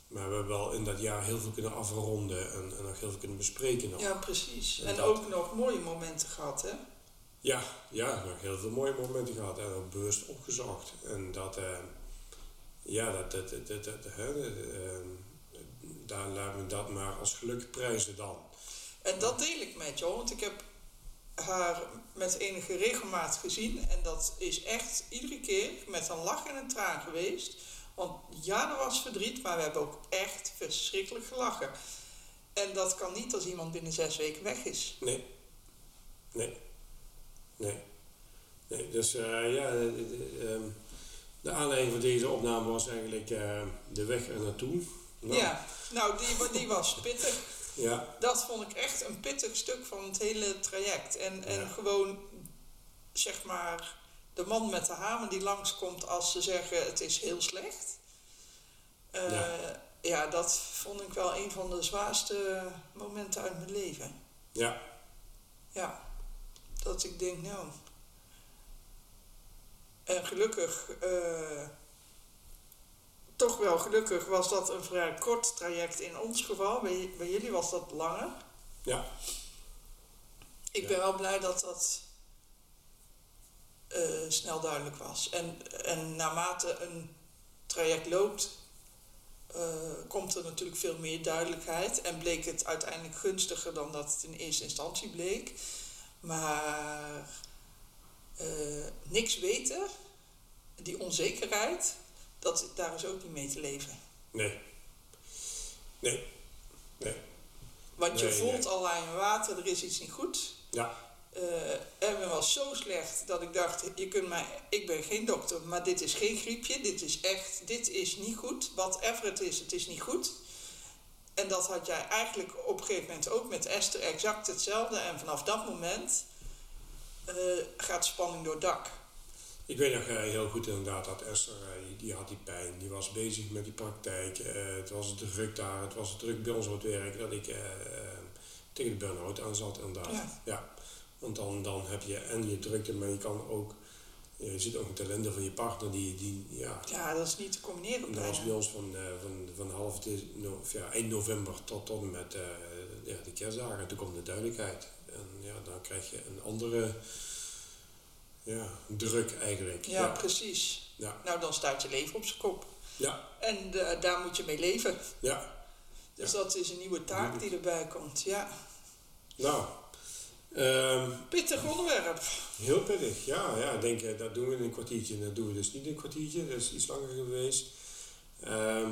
Maar we hebben wel in dat jaar heel veel kunnen afronden en, en nog heel veel kunnen bespreken. Nog. Ja, precies. En En dat- ook nog mooie momenten gehad, hè? Ja, ja, nog heel veel mooie momenten gehad en ook bewust opgezocht. En dat, eh, ja, dat, dat, dat, dat, dat, hè, eh, daar laten we dat maar als geluk prijzen dan. En dat deel ik met jou, want ik heb haar met enige regelmaat gezien. En dat is echt iedere keer met een lach en een traan geweest. Want ja, er was verdriet, maar we hebben ook echt verschrikkelijk gelachen. En dat kan niet als iemand binnen zes weken weg is. Nee. Nee. Nee. Nee, dus eh, ja, de, de, ehm, de aanleiding van deze opname was eigenlijk eh, de weg er naartoe. Nou, Ja, nou, die, die was pittig. [LAUGHS] Ja, Dat vond ik echt een pittig stuk van het hele traject. En, en Ja. gewoon, zeg maar, de man met de hamer die langskomt als ze zeggen het is heel slecht. Eh, Ja. ja. dat vond ik wel een van de zwaarste momenten uit mijn leven. ja, Ja, dat ik denk, nou. En gelukkig, eh, toch wel gelukkig, was dat een vrij kort traject in ons geval. Bij, bij jullie was dat langer. ja, Ik Ja. ben wel blij dat dat eh, snel duidelijk was. En, en naarmate een traject loopt, eh, komt er natuurlijk veel meer duidelijkheid. En bleek het uiteindelijk gunstiger dan dat het in eerste instantie bleek. Maar eh, niks weten, die onzekerheid, dat, daar is ook niet mee te leven. nee. Nee, nee, Want je Nee, voelt nee. al aan je water, er is iets niet goed. ja, Eh Erwin was zo slecht dat ik dacht, je kunt mij, ik ben geen dokter, maar dit is geen griepje, dit is echt, dit is niet goed. Whatever het is, het is niet goed. En dat had jij eigenlijk op een gegeven moment ook met Esther exact hetzelfde. En vanaf dat moment eh, gaat spanning door het dak. Ik weet nog eh, heel goed inderdaad dat Esther, die, had die pijn, die was bezig met die praktijk. het was druk daar, het was druk bij ons op het werk, dat ik tegen de burn-out aan zat inderdaad. Ja. Ja. Want dan, dan heb je en je drukte, maar je kan ook, je ziet ook een talenten van je partner die, die ja, Ja, dat is niet te combineren En dat was bij bijna. ons van, eh, van, van half de, no, ja, eind november tot, tot en met eh, ja, de kerstdagen. Toen komt de duidelijkheid. En ja, dan krijg je een andere ja, druk eigenlijk. Ja, ja. precies. Ja. Nou, dan staat je leven op zijn kop. Ja, En eh, daar moet je mee leven. ja. Dus Ja. dat is een nieuwe taak die erbij komt. Ja, Nou, ehm, pittig onderwerp. heel pittig. Ja, ja, ik denk eh, dat doen we in een kwartiertje. En dat doen we dus niet in een kwartiertje. Dat is iets langer geweest. Ehm,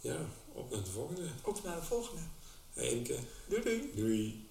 ja, op naar de volgende. Op naar de volgende. Hey, Imke, Doei doei. doei.